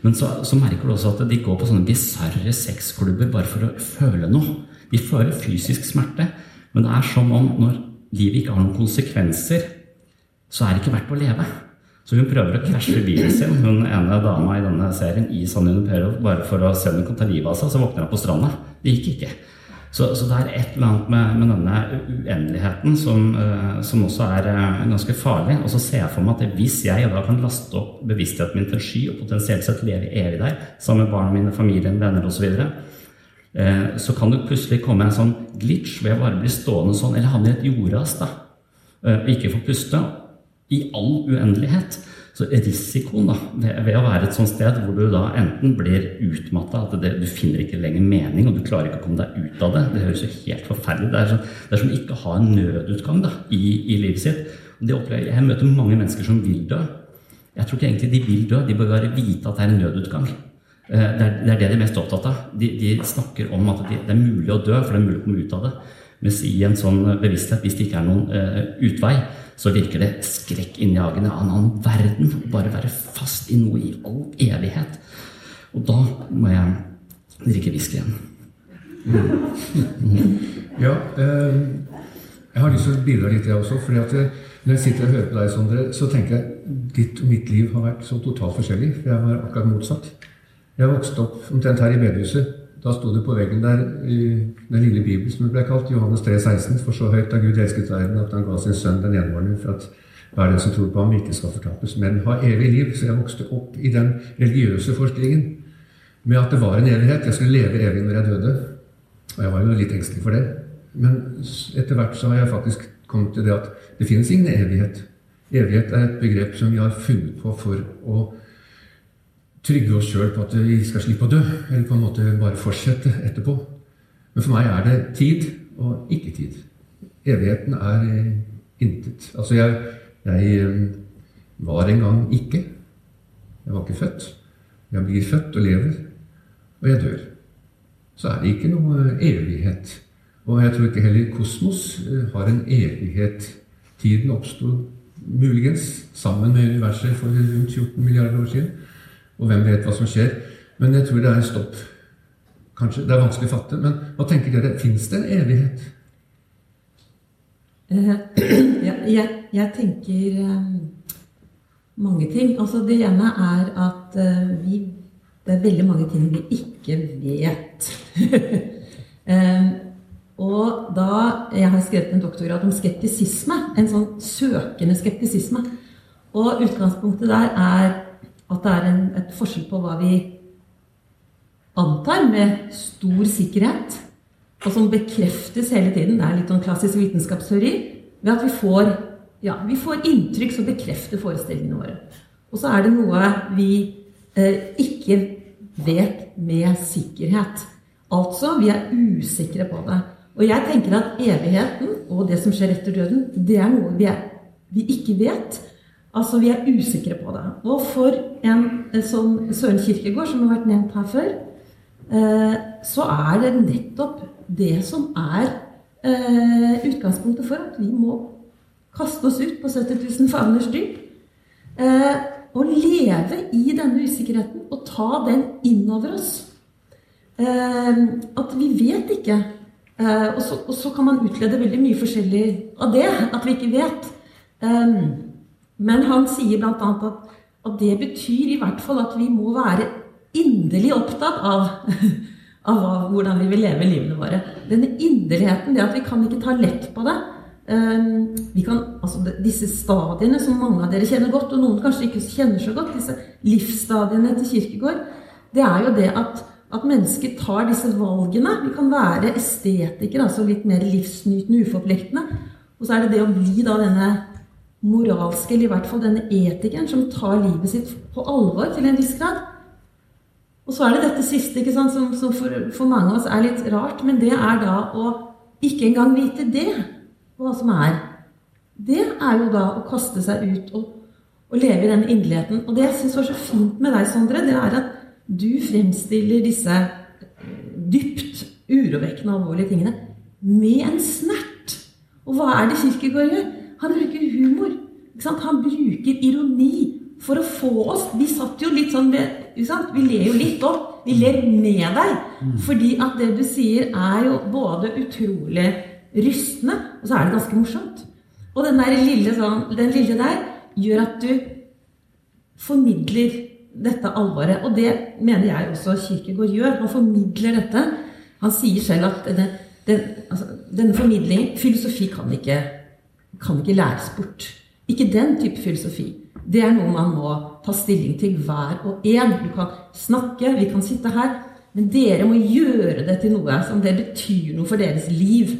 Men så, så, merker du også at de går på sånne bisarre sexklubber bare for å føle noe. De føler fysisk smerte, men det er som om når livet ikke har noen konsekvenser, så er det ikke verdt å leve. Så hun prøver å krasje bilen sin, hun ene dama i denne serien, i San Junipero, bare for å se om hun kan ta livet av seg. Så våkner hun på stranda. Det gikk ikke. Så, så, det er et eller annet med, med denne uendeligheten som, uh, som også er uh, ganske farlig. Og så ser jeg for meg at hvis jeg da kan laste opp bevisstheten min til sky og potensielt sett leve evig der, sammen med barna mine, familien, venner osv., så, uh, så kan det plutselig komme en sånn glitch ved å bare bli stående sånn, eller havner i et jordras da, og ikke få puste i all uendelighet. Så risikoen da, ved, å være et sånt sted hvor du da enten blir utmatta, at det, du finner ikke lenger mening, og du klarer ikke å komme deg ut av det Det høres jo helt forferdelig Det er, så, det er som ikke å ha en nødutgang da, i, i livet sitt. Opplever, jeg møter mange mennesker som vil dø. Jeg tror ikke egentlig de vil dø, de bør bare vite at det er en nødutgang. Eh, det er, det er det de er mest opptatt av. De, de snakker om at det er mulig å dø, for det er mulig å komme ut av det. Mens i en sånn bevissthet, hvis det ikke er noen eh, utvei, så virker det skrekkinnjagende av en annen verden bare være fast i noe i all evighet. Og da må jeg drikke whisky igjen. Mm. <laughs> Ja, eh, jeg har lyst til å bidra litt, jeg også. fordi at eh, når jeg sitter og hører på deg, Sondre, så tenker jeg ditt og mitt liv har vært så totalt forskjellig. For jeg var akkurat motsatt. Jeg vokste opp omtrent her i bedehuset. Da sto det på veggen der i den lille Bibelen som det ble kalt, Johannes 3, 16, For så høyt har Gud elsket verden at han ga sin sønn den envårende for at hver den som tror på ham, ikke skal fortapes, men ha evig liv. Så jeg vokste opp i den religiøse forskningen med at det var en evighet. Jeg skulle leve evig når jeg døde. Og jeg var jo litt engstelig for det. Men etter hvert så har jeg faktisk kommet til det at det finnes ingen evighet. Evighet er et begrep som vi har funnet på for å trygge oss sjøl på at vi skal slippe å dø, eller på en måte bare fortsette etterpå. Men for meg er det tid og ikke tid. Evigheten er eh, intet. Altså, jeg, jeg eh, var en gang ikke. Jeg var ikke født. Jeg blir født og lever, og jeg dør. Så er det ikke noe evighet. Og jeg tror ikke heller kosmos eh, har en evighet. Tiden oppsto muligens sammen med universet for rundt 14 milliarder år siden. Og hvem vet hva som skjer. Men jeg tror det er stopp. Kanskje, Det er vanskelig å fatte. Men hva tenker dere? Fins det en evighet? Uh, <clears throat> ja, jeg, jeg, tenker uh, mange ting. Altså, det ene er at uh, vi, det er veldig mange ting vi ikke vet. <laughs> og da Jeg har skrevet en doktorgrad om skeptisisme. En sånn søkende skeptisisme. Og utgangspunktet der er at det er en, et forskjell på hva vi antar med stor sikkerhet, og som bekreftes hele tiden. Det er litt sånn klassisk vitenskapsteori. Ved at vi får, ja, vi får inntrykk som bekrefter forestillingene våre. Og så er det noe vi eh, ikke vet med sikkerhet. Altså, vi er usikre på det. Og jeg tenker at evigheten og det som skjer etter døden, det er noe vi, er, vi ikke vet. Altså, vi er usikre på det. Og for en som Søren Kirkegård, som har vært nevnt her før, eh, så er det nettopp det som er eh, utgangspunktet for at vi må kaste oss ut på 70 000 favners dyp. Eh, og leve i denne usikkerheten og ta den innover oss. At vi vet ikke. Og så, og så kan man utlede veldig mye forskjellig av det. At vi ikke vet. Men han sier bl.a. At, at det betyr i hvert fall at vi må være inderlig opptatt av, <laughs> av hvordan vi vil leve livene våre. Denne inderligheten, det at vi kan ikke ta lett på det. Ehm, vi kan, altså Disse stadiene som mange av dere kjenner godt, og noen kanskje ikke kjenner så godt, disse livsstadiene til Kirkegård, det er jo det at, at mennesket tar disse valgene. Vi kan være estetikere, altså litt mer livsnytende, uforpliktende. Og så er det det å bli da denne moralske, eller i hvert fall denne etikeren, som tar livet sitt på alvor til en viss grad. Og så er det dette siste, ikke sant, som, som for, for, mange av oss er litt rart, men det er da å ikke engang vite det, hva som er. Det er jo da å kaste seg ut og, og leve i den inderligheten. Og det jeg syns var så fint med deg, Sondre, det er at du fremstiller disse dypt urovekkende alvorlige tingene med en snert. Og hva er det Kirkegård gjør? Han bruker humor. Han bruker ironi for å få oss Vi satt jo litt sånn Vi ler jo litt opp. Vi ler med deg. Fordi at det du sier, er jo både utrolig rystende, og så er det ganske morsomt. Og den, der lille, sånn, den lille der gjør at du formidler dette alvoret. Og det mener jeg også Kirkegård gjør. Han formidler dette. Han sier selv at denne, den, altså, denne formidlingen Filosofi kan ikke, kan ikke læres bort. Ikke den type filosofi. Det er noe man må ta stilling til hver og en. Du kan snakke, vi kan sitte her, men dere må gjøre det til noe som det betyr noe for deres liv.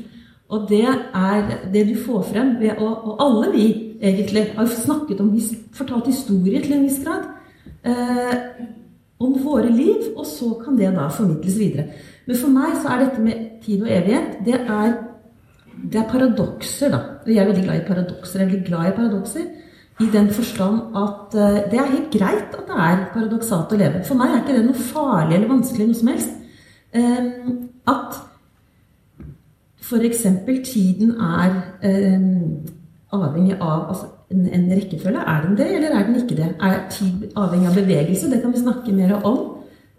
Og det er det du får frem ved å Og alle vi egentlig har snakket om, fortalt historier til en viss grad. Eh, om våre liv, og så kan det da formidles videre. Men for meg så er dette med tid og evighet det er, det er paradokser, da. Jeg er veldig glad i paradokser. Jeg er veldig glad i paradokser. I den forstand at uh, det er helt greit at det er paradoksalt å leve. For meg er ikke det noe farlig eller vanskelig noe som helst. Um, at f.eks. tiden er um, avhengig av altså, en, en, rekkefølge. Er den det, eller er den ikke det? Er tid avhengig av bevegelse? Det kan vi snakke mer om.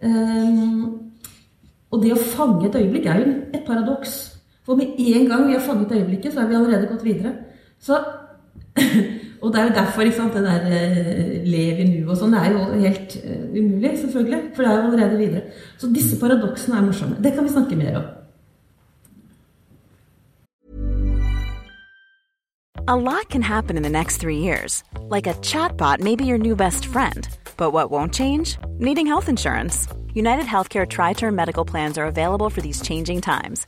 Um, og det å fange et øyeblikk er jo et paradoks. For med en gang vi har fanget øyeblikket, så er vi allerede gått videre. Så <laughs> Og det er jo derfor sant, det der uh, lev i nu og sånn, er jo helt uh, umulig, selvfølgelig. For det er jo allerede videre. Så disse paradoksene er morsomme. Det kan vi snakke mer om. A lot can happen in the next three years. Like a chatbot may be your new best friend. But what won't change? Needing health insurance. United Healthcare Tri Term Medical Plans are available for these changing times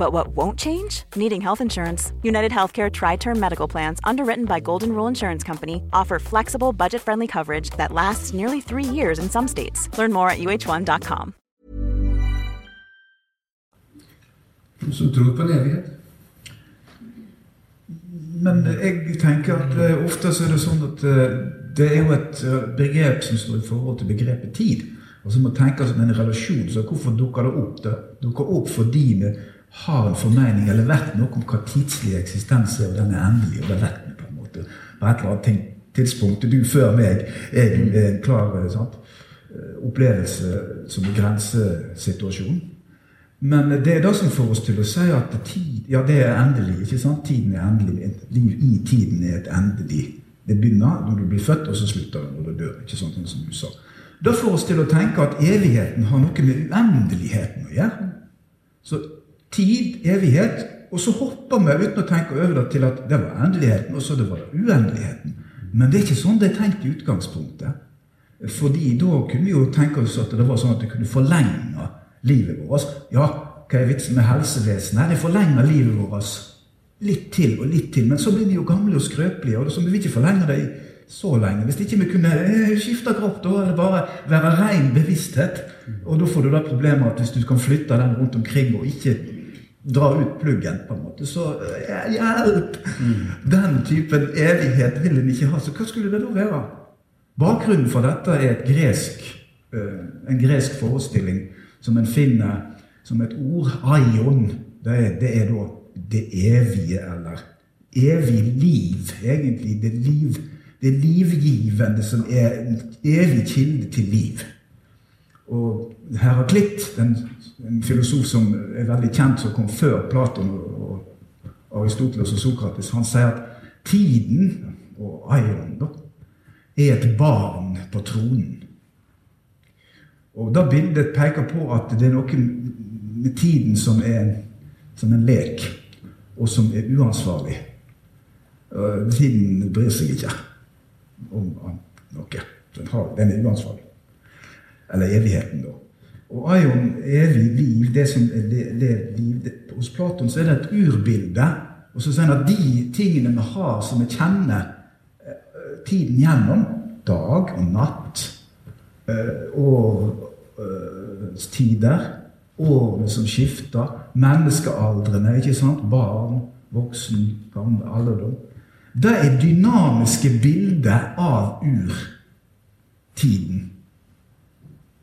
But what won't change? Needing health insurance. United Healthcare Tri Term Medical Plans, underwritten by Golden Rule Insurance Company, offer flexible, budget friendly coverage that lasts nearly three years in some states. Learn more at uh1.com. Som tror på en evighet. Men jeg tenker at uh, ofte så er det sånn at uh, det er jo et uh, begrep som står i forhold til begrepet tid. Og så må tenke som en relasjon. Så hvorfor dukker det opp? Det dukker opp fordi vi har en formening eller vet noe om hva tidslig eksistens er, og den er endelig. og det vet vi på en måte. På et eller annet tidspunkt, du før meg, er en klar sant? opplevelse som en grensesituasjon. Men det er det som får oss til å si at tid ja, det er endelig. ikke sant? Tiden er endelig. Et liv i tiden er et endelig. Det begynner når du blir født, og så slutter det når du dør. ikke sant, som du sa. Det får oss til å tenke at evigheten har noe med uendeligheten å gjøre. Så tid, evighet, og så hopper vi uten å tenke over det til at det var endeligheten, og så det var uendeligheten. Men det er ikke sånn det er tenkt i utgangspunktet. Fordi da kunne vi jo tenke oss at det var sånn at det kunne forlenge livet vårt. Ja, hva er vitsen med helsevesenet? Det forlenger livet vårt litt til og litt til. Men så blir vi jo gamle og skrøpelige, og så vil vi ikke forlenge det så lenge. Hvis ikke vi kunne eh, skifte kropp, da eller bare være ren bevissthet. Og da får du da problemet at hvis du kan flytte den rundt omkring og ikke dra ut pluggen, på en måte, så eh, hjelp! Den typen evighet vil en ikke ha. Så hva skulle det da være? Bakgrunnen for dette er gresk, eh, en gresk forestilling som en finner som et ord. Aion. Det er, det er da det evige, eller evig liv, egentlig. Det, liv, det livgivende som er en evig kilde til liv. Og Heraklitt, en, en filosof som er veldig kjent, som kom før Platon og, Aristoteles og Sokrates, han sier at tiden, og Aion, da, er et barn på tronen. Og da bildet peker på at det er noe med tiden som er som en lek, og som er uansvarlig. Tiden bryr seg ikke om noe. Den er uansvarlig. Eller evigheten, da. Og Aion, evig liv, det som det, det det, Hos Platon så er det et urbilde. Og så sier han at de tingene vi har som vi kjenner tiden gjennom, dag og natt, årstider, årene som skifter, menneskealdrene, ikke sant? barn, voksen, gammel, alderdom Det er dynamiske bilder av urtiden.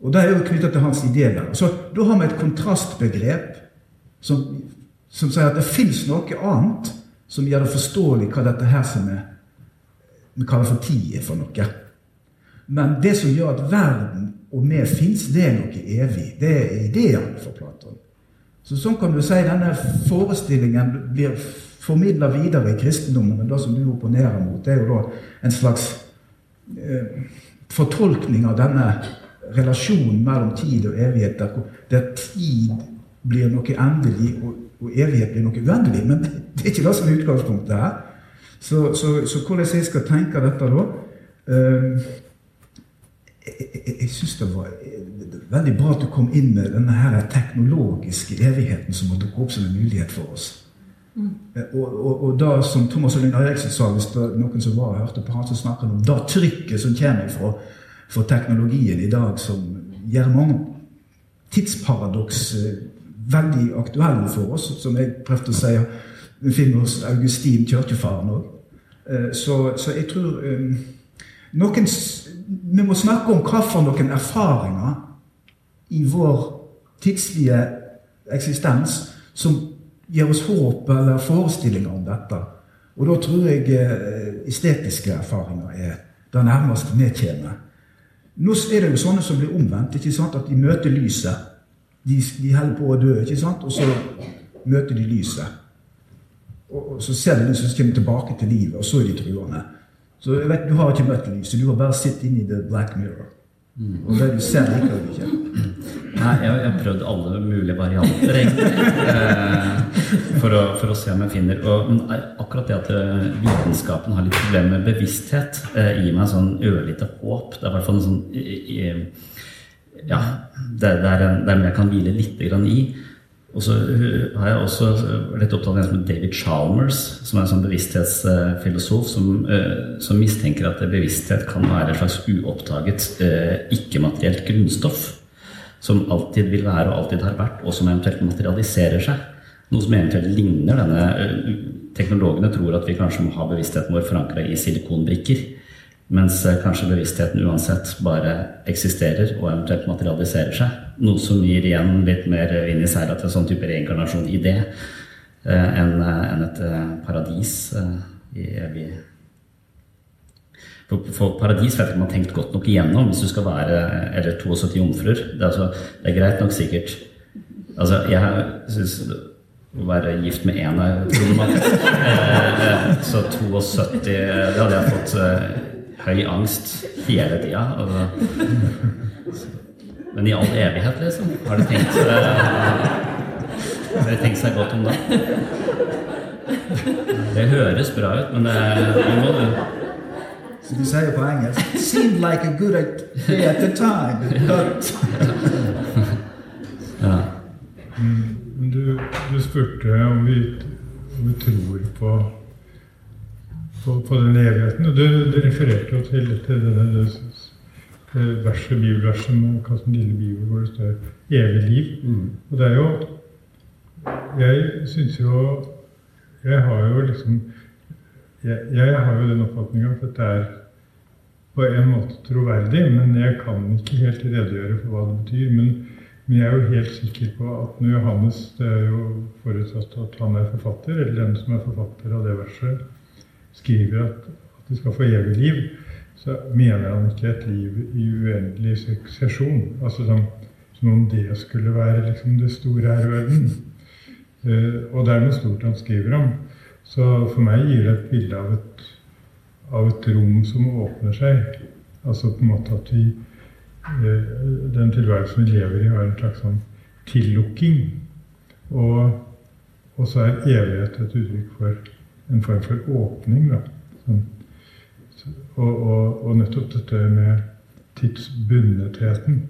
Og det er jo knytta til hans idé der. Så Da har vi et kontrastbegrep som, som sier at det fins noe annet som gjør det forståelig hva dette her som er vi kaller for tid er for noe. Men det som gjør at verden og vi fins, det er noe evig. Det er ideene for Platon. Så sånn kan du si denne forestillingen blir formidla videre i kristendommen. Men det som du opponerer mot, det er jo da en slags eh, fortolkning av denne relasjonen mellom tid og evighet, der, tid blir noe endelig, og, og evighet blir noe uendelig. Men det er ikke det som er utgangspunktet her. Så, så, så, hvordan jeg skal tenke dette da um, Jeg, jeg, jeg syns det var veldig bra at du kom inn med denne her teknologiske evigheten som har dukket opp som en mulighet for oss. Mm. Og, og, og, da, som Thomas Olin Eriksen sa, hvis det er noen som var og hørte på han, så snakker han om det trykket som kommer fra, fra teknologien i dag, som gjør mange tidsparadoks veldig aktuelle for oss, som jeg prøvde å si vi finner hos Augustin, kirkefaren òg. Så, så, jeg tror um, noen, Vi må snakke om hva for noen erfaringer i vår tidslige eksistens som gir oss håp eller forestillinger om dette. Og da tror jeg estetiske erfaringer er det nærmeste vi kommer. Nå er det jo sånne som blir omvendt. ikke sant? At de møter lyset. De, de holder på å dø, ikke sant? og så møter de lyset. Og, så ser de lyset, så kommer tilbake til livet, og så er de truende. Så jeg vet, Du har ikke møtt lyset, du har bare sittet inne i the black mirror. Mm. Og det du ser, liker du ikke. Nei, jeg, jeg har prøvd alle mulige varianter, egentlig. Eh, for, å, for, å, se om jeg finner og, Men akkurat det at eh, vitenskapen har litt problemer med bevissthet, eh, gir meg sånn ørlite håp. Det er i hvert fall en sånn Ja, det, det, er en, jeg kan hvile litt i. Og så har jeg også litt opptatt av en som David Chalmers, som er en sånn bevissthetsfilosof som, som, mistenker at bevissthet kan være et slags uoppdaget, ikke-materielt grunnstoff. Som alltid vil være og alltid har vært, og som eventuelt materialiserer seg. Noe som eventuelt ligner denne uh, Teknologene tror at vi kanskje må ha bevisstheten vår forankra i silikonbrikker. Mens kanskje bevisstheten uansett bare eksisterer og eventuelt materialiserer seg. Noe som gir igjen litt mer vind i seila til en sånn type reinkarnasjon i det enn et paradis i evig for, paradis vet jeg ikke man har tenkt godt nok igjennom hvis du skal være eller 72 jomfruer. Det, altså, det er greit nok sikkert Altså, jeg syns å være gift med én er problematisk. så 72 Det hadde jeg fått høy angst hele tida. Men i all evighet, liksom? Har dere tenkt, uh, har dere tenkt seg godt om det? Det høres bra ut, men det må du Så du sier på engelsk 'Seemed like a good day at the time'. ja. Men du, du, spurte om vi, om vi tror på på, på den evigheten. Og du, du refererte jo til, til det, det verset, bibelverset med som lille bibel hvor det står 'evig liv'. Mm. Og det er jo Jeg syns jo Jeg har jo liksom jeg, jeg har jo den oppfatninga at dette er på en måte troverdig, men jeg kan ikke helt redegjøre for hva det betyr. Men, men jeg er jo helt sikker på at når Johannes Det er jo forutsatt at han er forfatter, eller den som er forfatter av det verset, skriver at, at de skal få evig liv, så mener han ikke et liv i uendelig suksesjon. Altså som, som om det skulle være liksom det store her i verden. Uh, og det er noe stort han skriver om. Så for meg gir det et bilde av et, av et rom som åpner seg. Altså på en måte at vi eh, Den tilværelsen vi lever i, har en slags sånn tillukking. Og, og så er evighet et uttrykk for en form for åpning. Da. Sånn. Og, og, og nettopp dette med tidsbundetheten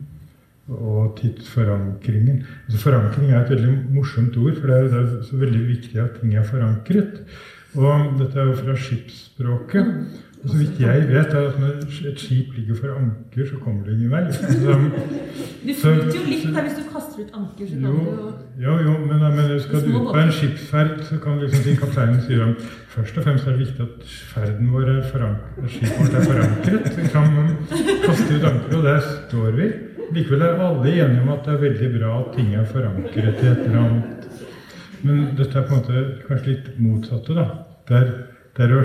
og tidsforankringen. Altså Forankring er et veldig morsomt ord, for det er, det er så veldig viktig at ting er forankret. Og dette er jo fra skipsspråket. Og så vidt jeg vet, er at når et skip ligger for anker, så kommer det ingen vei. <laughs> Så, du flyter jo litt der hvis du kaster ut anker. så kan jo, du jo... Jo, jo, men, men skal du ut på en skipsferd, så kan liksom si kapteinen sier at først og fremst er det viktig at ferden vår er forankret, skipet vårt er forankret. Vi kan kaste ut anker, og der står vi. Likevel er alle enige om at det er veldig bra at ting er forankret i et eller annet. Men dette er på en måte kanskje litt motsatte, da. Det er, er å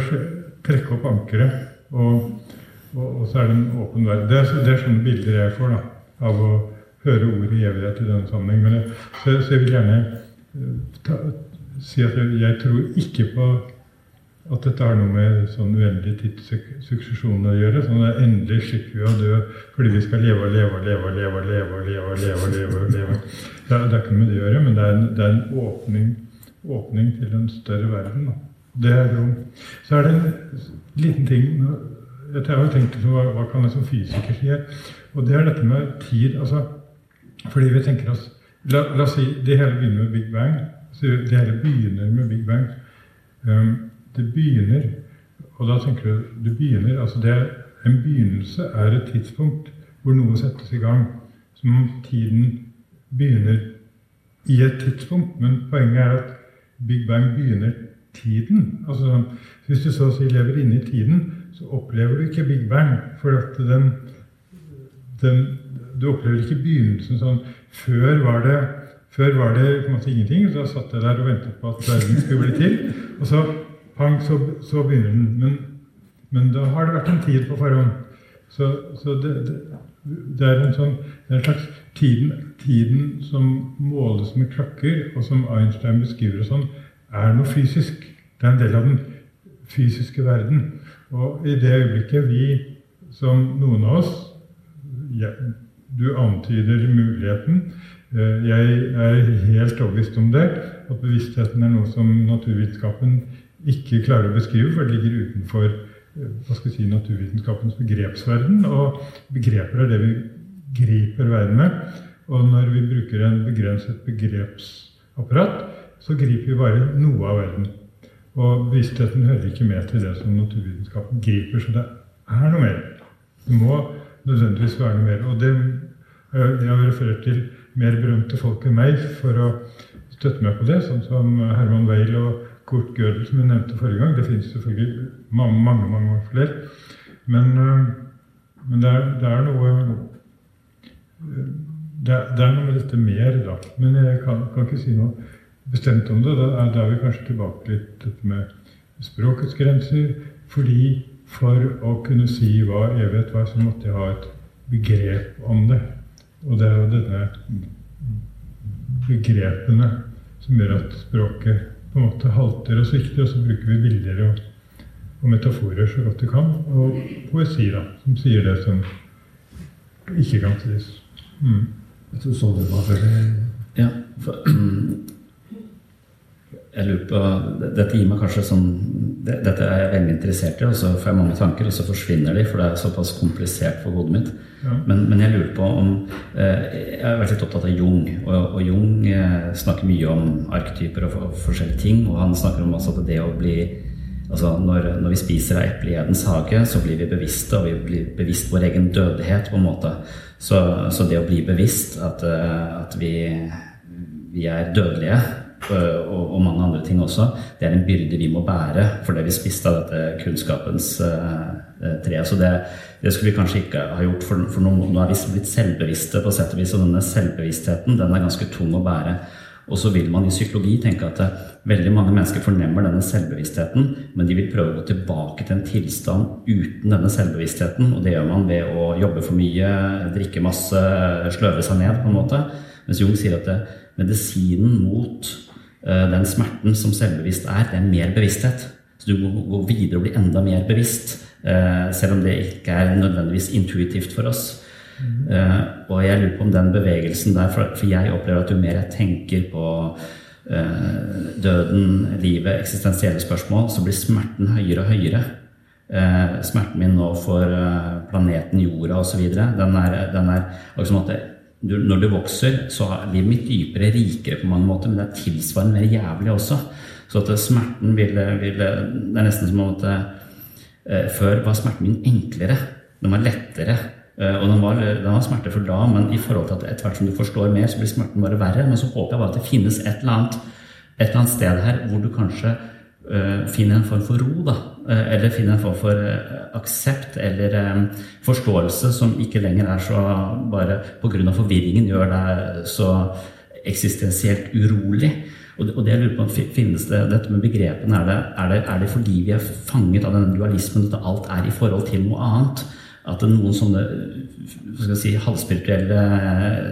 trekke opp ankeret, og, og, og, så er det en åpen verden. Det er, det er sånne bilder jeg får da, av å høre ordet evighet i denne sammenheng. Men jeg, så, så, jeg vil gjerne eh, ta, si at jeg, jeg tror ikke på at dette har noe med sånn uendelig tidssuksesjon å gjøre. sånn at Endelig slipper vi å dø fordi vi skal leve og leve og leve og leve. og leve og leve leve, leve, leve. Det, er, det er ikke med det å gjøre, men det er en, det er en åpning, åpning, til en større verden. Da. Det er jo, Så er det en liten ting Jeg har jo tenkt hva, hva kan jeg som fysiker si her? Og det er dette med tid. altså, Fordi vi tenker oss La, la oss si det hele begynner med Big Bang. Det hele begynner med Big Bang. Um, det begynner Og da tenker du det begynner, altså det En begynnelse er et tidspunkt hvor noe settes i gang. Som om tiden begynner i et tidspunkt. Men poenget er at Big Bang begynner tiden. Altså, hvis du så å si lever inne i tiden, så opplever du ikke Big Bang. For at den, den Du opplever ikke begynnelsen sånn Før var det før var det på en måte ingenting. Så da satt jeg der og ventet på at verden skulle bli til. Og så pang, så, så begynner den. Men, men, da har det vært en tid på forhånd. Så, så det, det, det, er en sånn det er en slags tiden, tiden som måles med klokker, og som Einstein beskriver sånn, er noe fysisk. Det er en del av den fysiske verden. Og i det øyeblikket vi, som noen av oss ja, Du antyder muligheten. Eh, jeg er helt overbevist om det. At bevisstheten er noe som naturvitenskapen ikke klarer å beskrive, for det ligger utenfor eh, hva skal jeg si, naturvitenskapens begrepsverden. Og begreper er det vi griper verden med. Og når vi bruker en begrenset begrepsapparat, så griper vi bare noe av verden. Og bevisstheten hører ikke med til det som naturvitenskapen griper. Så det er noe mer. Det må nødvendigvis være noe mer. Og det, jeg har referert til mer berømte folk enn meg for å støtte meg på det, sånn som Herman Weil og Kurt Gödel, som jeg nevnte forrige gang. Det finnes selvfølgelig mange mange, mange flere. Men, øh, men det, er, det, er, noe øh, det er, det er, noe med dette mer, da. Men jeg kan, kan ikke si noe bestemt om det. Da er, da er vi kanskje tilbake litt dette med språkets grenser. Fordi for å kunne si hva evighet var, så måtte jeg ha et begrep om det. Og det er jo denne begrepene som gjør at språket på en måte halter og svikter, og så bruker vi bilder og, og metaforer så godt vi kan. Og poesi, da, som sier det som ikke kan sies. Mm. Jeg tror sånn det var veldig Ja, <clears throat> for, jeg lurer på Dette gir meg kanskje sånn Dette er jeg veldig interessert i, og så får jeg mange tanker, og så forsvinner de, for det er såpass komplisert for hodet mitt. Ja. Men, men, jeg lurer på om eh, Jeg har vært litt opptatt av Jung, og, og Jung eh, snakker mye om arketyper og, og, forskjellige ting, og han snakker om altså at det å bli Altså når, når, vi spiser av eplet i Edens hage, så blir vi bevisste, og vi blir bevisst vår egen dødelighet, på en måte. Så, så det å bli bevisst at, eh, at vi, vi er dødelige og, og, mange andre ting også, det er en byrde vi må bære fordi vi spiste av dette kunnskapens uh, tre. Så det, det, skulle vi kanskje ikke ha gjort, for, for nå, nå, er vi blitt selvbevisste på sett og vis, og denne selvbevisstheten den er ganske tung å bære. Og så vil man i psykologi tenke at eh, veldig mange mennesker fornemmer denne selvbevisstheten, men de vil prøve å gå tilbake til en tilstand uten denne selvbevisstheten. Og det gjør man ved å jobbe for mye, drikke masse, sløve seg ned, på en måte. Mens Jung sier at det, medisinen mot den smerten som selvbevisst er, det er mer bevissthet. Så du må gå videre og bli enda mer bevisst, uh, selv om det ikke er nødvendigvis intuitivt for oss. Mm. og jeg lurer på om den bevegelsen der, for, jeg opplever at jo mer jeg tenker på døden, livet, eksistensielle spørsmål, så blir smerten høyere og høyere. Smerten min nå for planeten jorda osv. Den er, den er liksom at når du vokser, så blir mitt dypere, rikere på mange måter, men det er tilsvarende mer jævlig også. Så at smerten ville, ville Det er nesten som om at før var smerten min enklere. Den var lettere. Eh, og den var, den var smertefull da, men i forhold til at etter hvert som du forstår mer, så blir smerten bare verre. Men så håper jeg bare at det finnes et eller annet, et eller annet sted her hvor du kanskje finner en form for ro, da. Uh, eller finner en form for uh, aksept eller forståelse som ikke lenger er så bare pga. forvirringen gjør deg så eksistensielt urolig. Og det jeg lurer på, Finnes det dette med begrepene? Er det, er, det, er det fordi vi er fanget av denne dualismen, at alt er i forhold til noe annet? at noen sånne skal si, halvspirituelle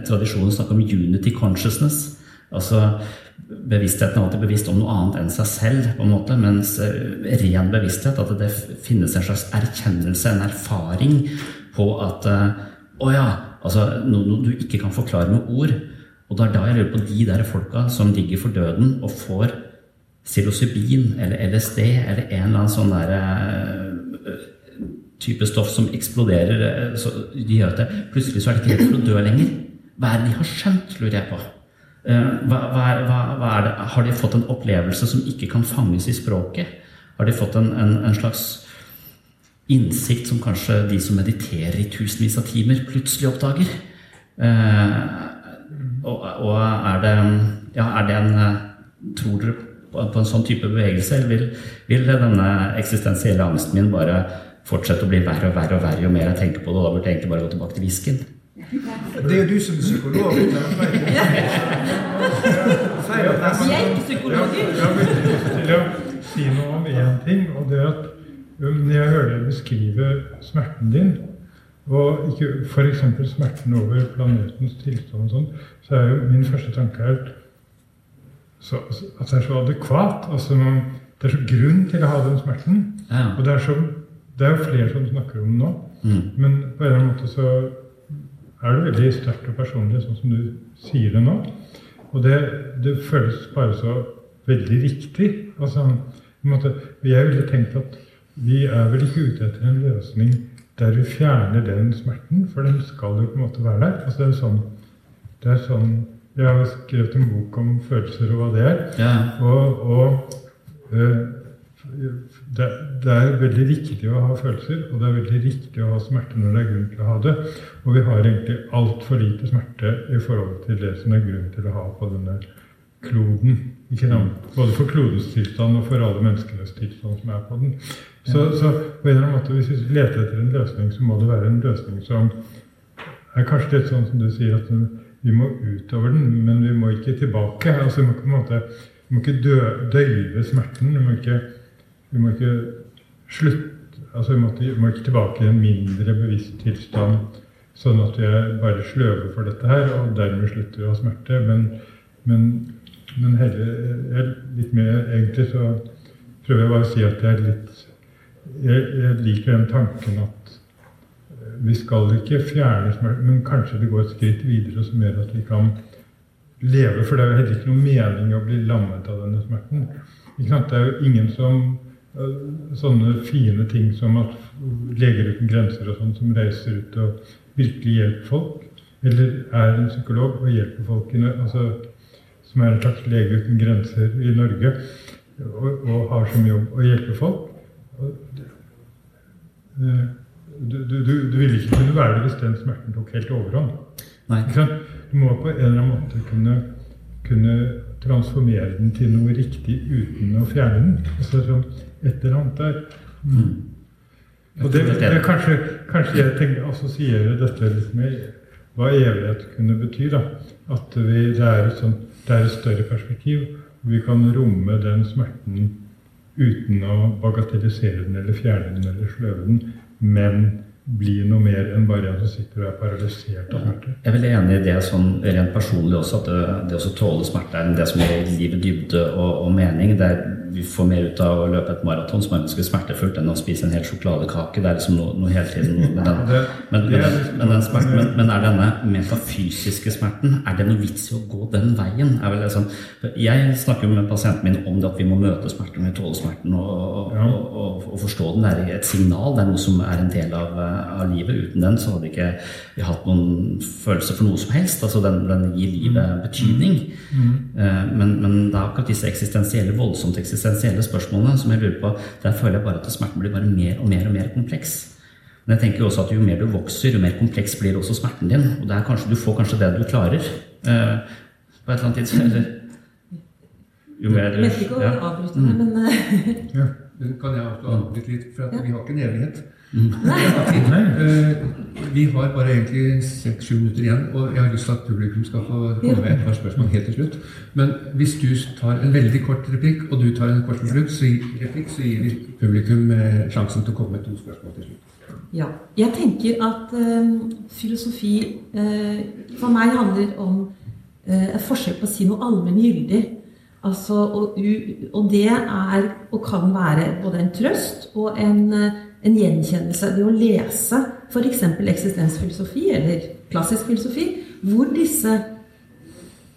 tradisjoner snakker om unity consciousness. Altså Bevisstheten er alltid bevisst om noe annet enn seg selv, på en måte, mens eh, ren bevissthet, at det finnes en slags erkjennelse, en erfaring på at eh, Å ja! Altså noe, noe du ikke kan forklare med ord. Og det er da jeg lurer på de der folka som ligger for døden og får psilocybin eller LSD eller en eller annen sånn derre eh, type stoff som eksploderer. Så de gjør at det, plutselig så er det ikke helt for å dø lenger. Hva er det de har skjønt, lurer jeg på. Eh, hva, hva, hva, det? Har de fått en opplevelse som ikke kan fanges i språket? Har de fått en, en, en slags innsikt som kanskje de som mediterer i tusenvis av timer, plutselig oppdager? Eh, og, og, er det Ja, er det en Tror dere på, en sånn type bevegelse, eller vil, vil denne eksistensielle angsten min bare fortsette å bli verre og verre og verre jo mer jeg tenker på det. Og da burde jeg egentlig bare gå tilbake til whisken. Det er jo du som er psykolog. Vi er ikke psykologer. Jeg å si noe om én ting, og det at um, når jeg hører deg beskrive smerten din, og ikke f.eks. smerten over planetens tilstand og sånn, så er jo min første tanke her så, at det er så adekvat. altså Det er så grunn til å ha den smerten. Ja. Og det er så det er jo flere som snakker om det nå. Mm. Men på en eller annen måte så er det veldig sterkt og personlig, sånn som du sier det nå. Og det, det føles bare så veldig riktig. Altså, måte, jeg ville tenkt at vi er vel ikke ute etter en løsning der vi fjerner den smerten, for den skal jo på en måte være der. Altså, det er sånn, det er sånn Jeg har skrevet en bok om følelser og hva det er. Ja. Og, og øh, det, det, er veldig riktig å ha følelser, og det er veldig riktig å ha smerte når det er grunn til å ha det. Og vi har egentlig altfor lite smerte i forhold til det som er grunn til å ha på denne kloden. Ikke? Både for klodens tilstand og for alle menneskenes tilstand som er på den. Så, så på en eller annen måte, hvis vi leter etter en løsning, så må det være en løsning som er kanskje litt sånn som du sier, at vi må utover den, men vi må ikke tilbake. Altså, vi må på en måte, vi må ikke dø, døyve smerten. Vi må ikke vi må ikke slutte altså vi, måtte, må ikke tilbake i en mindre bevisst tilstand, sånn at er bare sløve for dette her, og dermed slutter å ha smerte. Men, men, men heller litt mer Egentlig så prøver jeg bare å si at jeg er litt jeg, jeg liker den tanken at vi skal ikke fjerne smerte, men kanskje det går et skritt videre som gjør at vi kan leve. For det er jo heller ikke noe mening å bli lammet av denne smerten. Det er jo ingen som sånne fine ting som at Leger uten grenser og sånn som reiser ut og virkelig hjelper folk. Eller er en psykolog og hjelper folk, altså, som er en slags lege uten grenser i Norge. Og, og har som jobb å hjelpe folk. Og, du, du, du, du ville ikke kunne være det hvis den smerten tok helt overhånd. Du må på en eller annen måte kunne, kunne transformere den til noe riktig uten å fjerne den. Altså, sånn, et eller annet der. Mm. mm. Og det, det er kanskje, kanskje, jeg tenker, assosierer dette litt med hva evighet kunne bety. da. At vi, det, er sånt, det er et større perspektiv. Vi kan romme den smerten uten å bagatellisere den eller fjerne den eller sløve den, men bli noe mer enn bare en som sitter og er paralysert av smerte. Jeg er veldig enig i det sånn rent personlig også, at det, det å tåle smerte er det som gir livet dybde og, og mening. Det er, vi får mer ut av å løpe et maraton som er ganske smertefullt enn å spise en hel sjokoladekake. Det er liksom noe, noe hele tiden noe med den. Men, men, men, den smerten, men, men er denne metafysiske smerten, er det noe vits i å gå den veien? Sånn, jeg snakker jo med pasienten min om det at vi må møte smerten, vi tåler smerten og, og, og, og, forstå den. Det er et signal, det er noe som er en del av av livet. Uten den så hadde ikke vi hatt noen følelse for noe som helst. altså Den, den gir livet betydning. Mm. Men, men, det er akkurat disse eksistensielle, voldsomt eksistensielle spørsmålene som jeg lurer på. Der føler jeg bare at smerten blir bare mer og mer og mer kompleks. Men jeg tenker jo også at jo mer du vokser, jo mer kompleks blir også smerten din. Og det er kanskje, du får kanskje det du klarer. Eh, på et eller annet tidspunkt. Jo mer du Jeg vet ikke å avbryte det, men ja. Kan jeg avbryte litt? For vi har ikke en evighet. Uh, vi har bare egentlig seks-sju minutter igjen, og jeg har lyst til at publikum skal få komme med et par spørsmål helt til slutt. Men hvis du tar en veldig kort replikk, og du tar en kort replikk, så, replikk, så gir vi publikum uh, sjansen til å komme med to spørsmål til slutt. Ja. Jeg tenker at uh, filosofi for meg handler om et forsøk på å si noe allmenngyldig. Altså, og, og, det er og kan være både en trøst og en en gjenkjennelse. Det å lese f.eks. eksistensfilosofi eller klassisk filosofi, hvor disse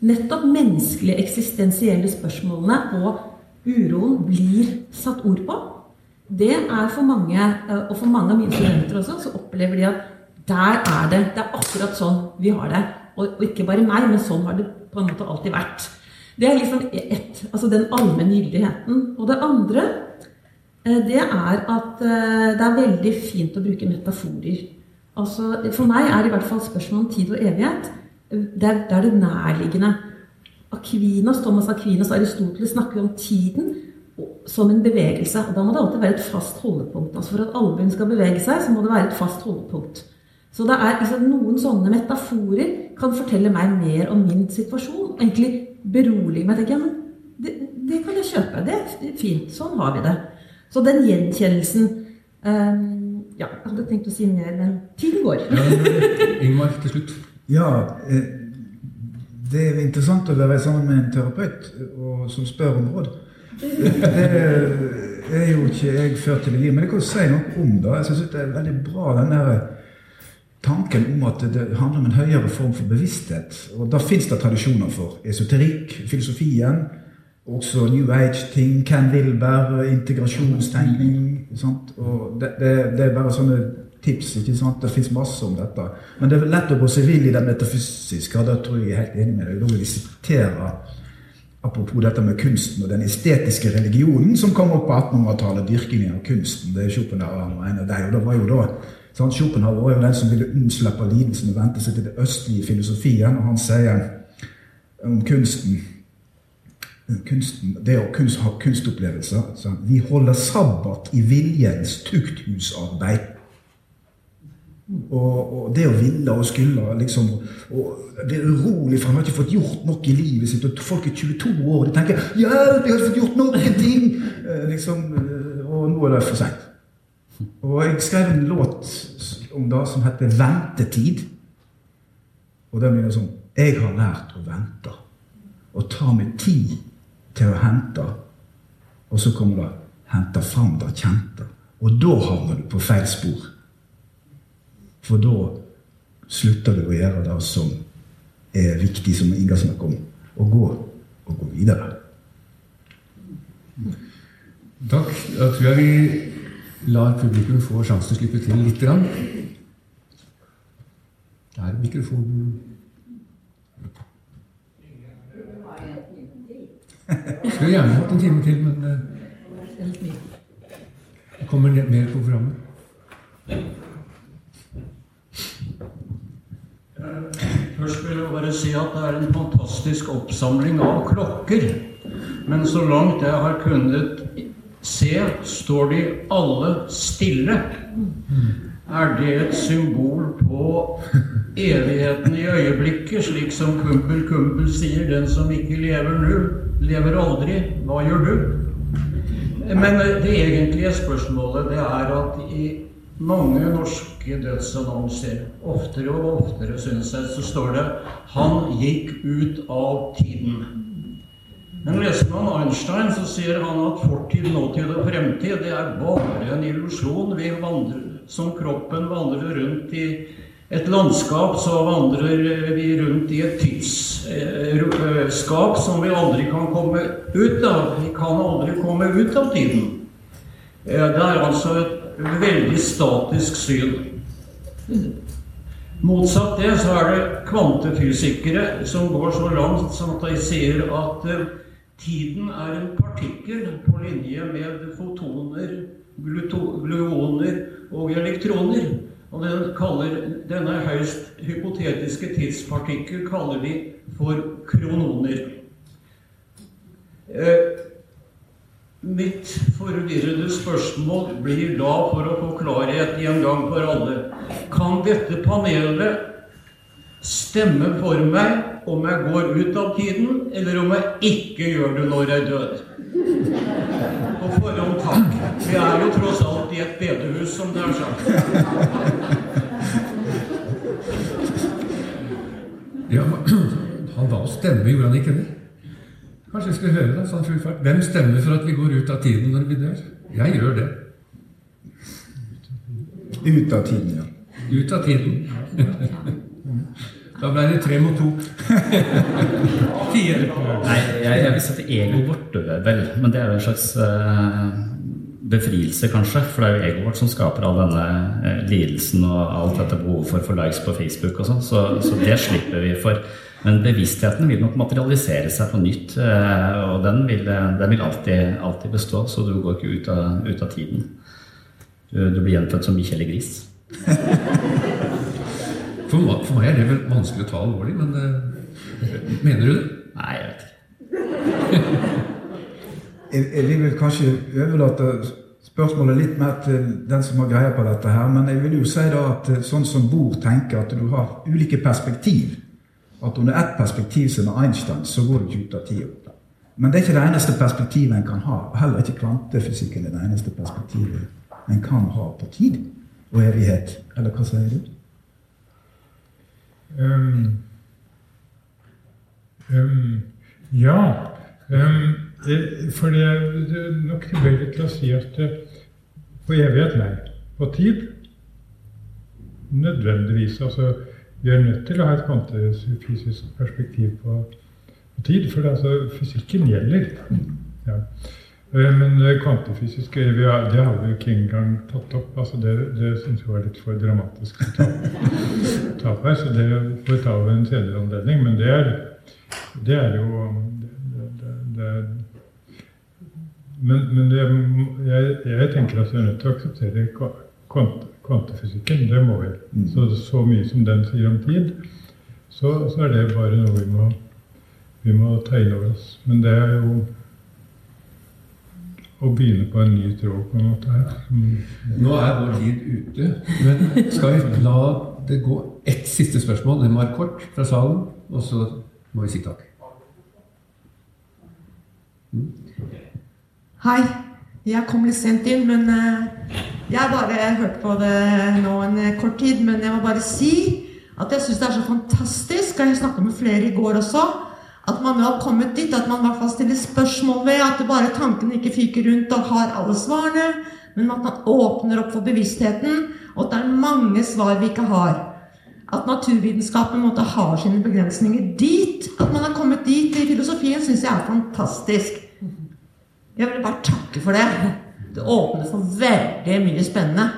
nettopp menneskelige eksistensielle spørsmålene og uroen blir satt ord på. Det er for mange, eh, og for mange av mine studenter også, så opplever de at der er det. Det er akkurat sånn vi har det. Og, og ikke bare meg, men sånn har det på en måte alltid vært. Det er liksom ett. Altså den allmenngyldigheten. Og det andre det er at eh, det er veldig fint å bruke metaforer. Altså, for meg er det i hvert fall spørsmålet om tid og evighet eh, det er, det er det nærliggende. Aquinas, Thomas Aquinas og Aristoteles snakker om tiden som en bevegelse. og Da må det alltid være et fast holdepunkt. Altså For at albuen skal bevege seg, så må det være et fast holdepunkt. Så det er liksom, noen sånne metaforer kan fortelle meg mer om min situasjon. Egentlig berolige meg. tenker jeg, men det, det kan jeg kjøpe. Det er fint. Sånn har vi det. Så den gjenkjennelsen um, Ja, jeg hadde tenkt å si mer, men tiden går. Ingmar, til slutt. Ja, eh, det er interessant å være sammen med en terapeut og, som spør om råd. Det er jo ikke jeg før til i livet, men jeg kan si noe om det. Jeg syns det er veldig bra den der tanken om at det handler om en høyere form for bevissthet. Og Da fins det tradisjoner for esoterikk, filosofien, også New Age-ting, Ken Wilber, integrasjonstenkning. Og det, det, det, er bare sånne tips. ikke sant? Det fins masse om dette. Men det er lett å seg vill i det metafysiske, og da tror jeg jeg er helt enig med deg. Da vil vi sitere Apropos dette med kunsten og den estetiske religionen som kom opp på 1800-tallet. Dyrkingen av kunsten. Det er Schopenhauer og en av deg. Og det var jo da sånn, Schopenhauer var jo den som ville unnslippe lidelsen og vente seg til det østlige filosofien. Og han sier om kunsten kunsten, det å kunst, ha kunstopplevelser. Så vi holder sabbat i viljens tukthusarbeid. Og, og, det å ville og skulle liksom og Det er urolig, for han har ikke fått gjort nok i livet sitt. Og folk er 22 år og de tenker 'Hjelp, jeg har ikke fått gjort noen ting!' Eh, liksom, eh, og nå er det for seint. Og jeg skrev en låt om det som heter 'Ventetid'. Og den blir sånn Jeg har lært å vente. Og ta meg tid til å hente. Og så kommer det 'hente fram det kjente'. Og da havner du på feil spor. For da slutter du å gjøre det som er viktig, som Inga snakker om, og gå, og gå videre. Takk. Da tror jeg vi lar publikum få sjansen til å slippe til litt. Der er mikrofonen. Skulle gjerne hatt en time til, men uh, det kommer mer på programmet. Først vil jeg bare si at det er en fantastisk oppsamling av klokker. Men så langt jeg har kunnet se, står de alle stille. Er det et symbol på evigheten i øyeblikket, slik som Kumpel Kumpel sier, den som ikke lever nå, lever aldri. Hva gjør du? Men det egentlige spørsmålet det er at i mange norske dødsannonser, oftere og oftere, syns jeg, så står det 'Han gikk ut av tiden'. Men leser man Einstein, så sier han at fortid, nåtid og fremtid det er bare en illusjon. Vi vandrer, som kroppen vandrer rundt i et landskap, så vandrer vi rundt i et tidsskap som vi aldri kan komme ut av. Vi kan aldri komme ut av tiden. Det er altså et veldig statisk syn. Motsatt det så er det kvantefysikere som går så langt som at de sier at eh, tiden er en partikkel på linje med fotoner, gluoner og elektroner. Og den kaller, denne høyst hypotetiske tidspartikkel kaller de for krononer. Eh, Mitt forvirrede spørsmål blir da, for å få klarhet i en gang for alle Kan dette panelet stemme for meg om jeg går ut av tiden, eller om jeg ikke gjør det når jeg dør? På forhånd takk. Vi er jo tross alt i et bedehus, som det er sagt. Ja, <clears throat> han da stemme, gjorde han ikke det? Kanskje vi skulle høre det sånn full fart. Hvem stemmer for at vi går ut av tiden når vi dør? Jeg gjør det. Ut av tiden, ja. Ut av tiden. Da ble det tre mot to. Fire. Nei, jeg, jeg vil sette ego vårt dør vel, men det er jo en slags uh, befrielse, kanskje. For det er jo egoet vårt som skaper all denne uh, lidelsen og alt dette behovet for, for likes på Facebook og sånn. Så, så, det slipper vi for. Men bevisstheten vil nok materialisere seg på nytt, uh, og den vil, den vil alltid, alltid, bestå. Så du går ikke ut av, ut av tiden. Du, du blir gjenfødt som bikkje eller gris. <laughs> For, for, meg er det vel vanskelig å ta alvorlig, men mener du det? Nei, jeg vet ikke. <laughs> jeg, jeg vil vel kanskje overlate spørsmålet litt mer til den som har greie på dette her. Men jeg vil jo si da at sånn som Bohr tenker, at du har ulike perspektiv. At under ett perspektiv som er Einstein, så går du ikke ut av tida. Men det er ikke det eneste perspektivet en kan ha. Heller ikke kvantefysikken er det eneste perspektivet en kan ha på tid og evighet. Eller hva sier du? Um, um, ja. Um, for det er nok tilbøyelig til å si at på evighet, nei. På tid nødvendigvis. Altså, vi er nødt til å ha et kvantefysisk perspektiv på, på tid, for altså, fysikken gjelder. Ja. Eh, men kvantefysisk det har vi ikke engang tatt opp. altså Det, det syns jeg var litt for dramatisk å ta, <laughs> ta på her, så det får vi ta ved en senere anledning. Men det er, det er jo det, det, Men, men jeg, jeg, tenker at vi er nødt til å akseptere kvant, kvantefysikken. Det må vi. Mm. Så, så mye som den sier om tid, så, så er det bare noe vi må, vi må ta inn over oss. Men det er jo å begynne på en ny tråd, på en måte. her. Mm. Nå er vår tid ute, men skal vi la det gå ett siste spørsmål? Det må være kort fra salen, og så må vi si takk. Mm. Hei. Jeg kom litt sent inn, men jeg jeg bare hørte på det nå en uh, kort tid. Men jeg må bare si at jeg syns det er så fantastisk, og jeg snakka med flere i går også, at man nå har kommet dit at man i hvert fall stiller spørsmål ved at bare tankene ikke fyker rundt og har alle svarene, men at man åpner opp for bevisstheten, og at det er mange svar vi ikke har. At naturvitenskapen måtte ha sine begrensninger dit. At man har kommet dit i filosofien, syns jeg er fantastisk. Jeg vil bare takke for det. Det åpner for veldig mye spennende.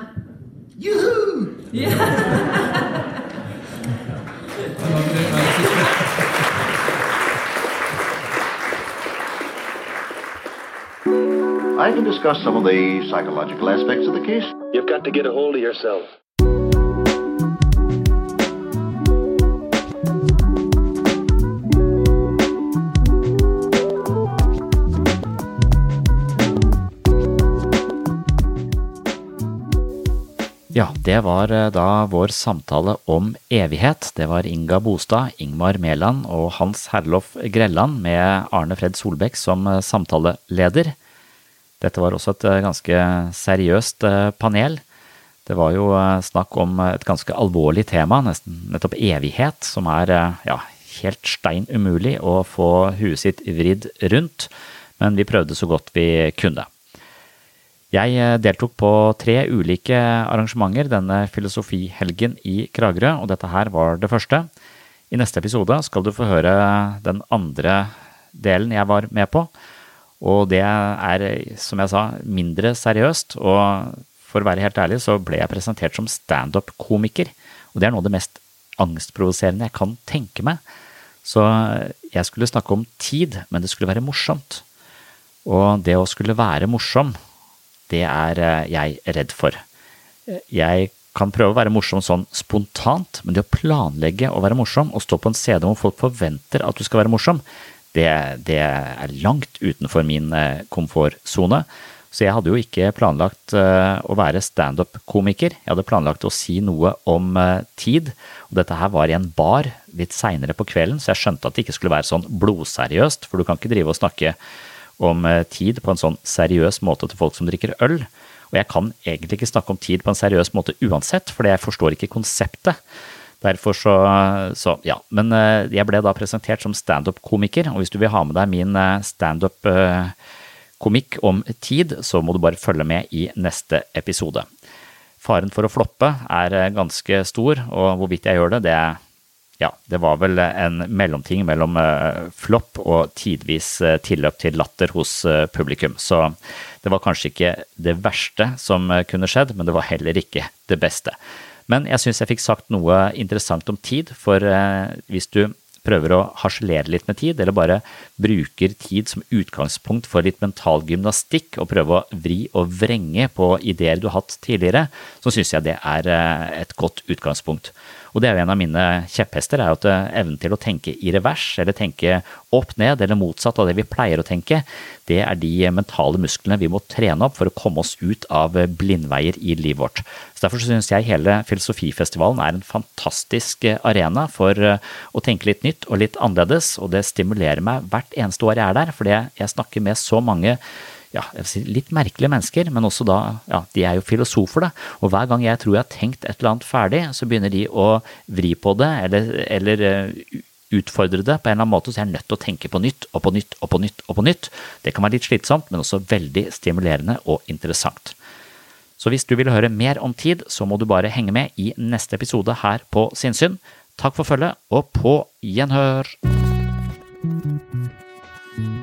Juhu! Yeah. I can discuss some of the psychological aspects of the case. You've got to get a hold of yourself. Ja, det var eh, da vår samtale om evighet. Det var Inga Bostad, Ingmar Mæland og Hans Herlof Grelland med Arne Fred Solbekk som eh, samtaleleder. Dette var også et eh, ganske seriøst panel. Det var jo snakk om et ganske alvorlig tema, nesten nettopp evighet, som er ja, helt stein umulig å få huet sitt vridd rundt, men vi prøvde så godt vi kunne. Jeg eh, deltok på tre ulike arrangementer denne filosofihelgen i Kragerø, og dette her var det første. I neste episode skal du få høre den andre delen jeg var med på. Og det er, som jeg sa, mindre seriøst. Og for å være helt ærlig så ble jeg presentert som standup-komiker. Og det er noe av det mest angstprovoserende jeg kan tenke meg. Så jeg skulle snakke om tid, men det skulle være morsomt. Og det å skulle være morsom, det er eh, jeg redd for. Jeg kan prøve å være morsom sånn spontant, men det å planlegge å være morsom og stå på en CD hvor folk forventer at du skal være morsom, det, det er langt utenfor min eh, komfortsone. Så jeg hadde jo ikke planlagt uh, å være standup-komiker. Jeg hadde planlagt å si noe om tid. Og dette her var i en bar litt seinere på kvelden, så jeg skjønte at det ikke skulle være sånn blodseriøst. For du kan ikke drive og snakke om eh, tid på en sånn seriøs måte til folk som drikker øl. Og jeg kan egentlig ikke snakke om tid på en seriøs måte uansett, for jeg forstår ikke konseptet. Derfor så, så ja. Men eh, jeg ble da presentert som standup-komiker, og hvis du vil ha med deg min eh, standup-komikk om tid, så må du bare følge med i neste episode. Faren for å floppe er ganske stor, og hvorvidt jeg gjør det, det er ja, det var vel en mellomting mellom uh, flopp og tidvis uh, tilløp til latter hos uh, publikum. Så det var kanskje ikke det verste som kunne skjedd, men det var heller ikke det beste. Men jeg syns jeg fikk sagt noe interessant om tid, for hvis du prøver å harselere litt med tid, eller bare bruker tid som utgangspunkt for litt mental gymnastikk, og prøver å vri og vrenge på ideer du har hatt tidligere, så syns jeg det er et godt utgangspunkt. Og det er jo en av mine kjepphester, er jo at eh, evnen til å tenke i revers, eller tenke opp ned, eller motsatt av det vi pleier å tenke, det er de mentale musklene vi må trene opp for å komme oss ut av blindveier i livet vårt. Så Derfor syns jeg hele Filosofifestivalen er en fantastisk eh, arena for eh, å tenke litt nytt og litt annerledes, og det stimulerer meg hvert eneste år jeg er der, fordi jeg snakker med så mange ja, si litt merkelige mennesker, men også da ja, de er jo filosofer, da. Og hver gang jeg tror jeg har tenkt et eller annet ferdig, så begynner de å vri på det, eller, eller eh, utfordre det på en eller annen måte, så jeg er nødt til å tenke på nytt og på nytt og på nytt og på nytt. Det kan være litt slitsomt, men også veldig stimulerende og interessant. Så hvis du vil høre mer om tid, så må du bare henge med i neste episode her på Sinnsyn. Takk for følget, og på gjenhør!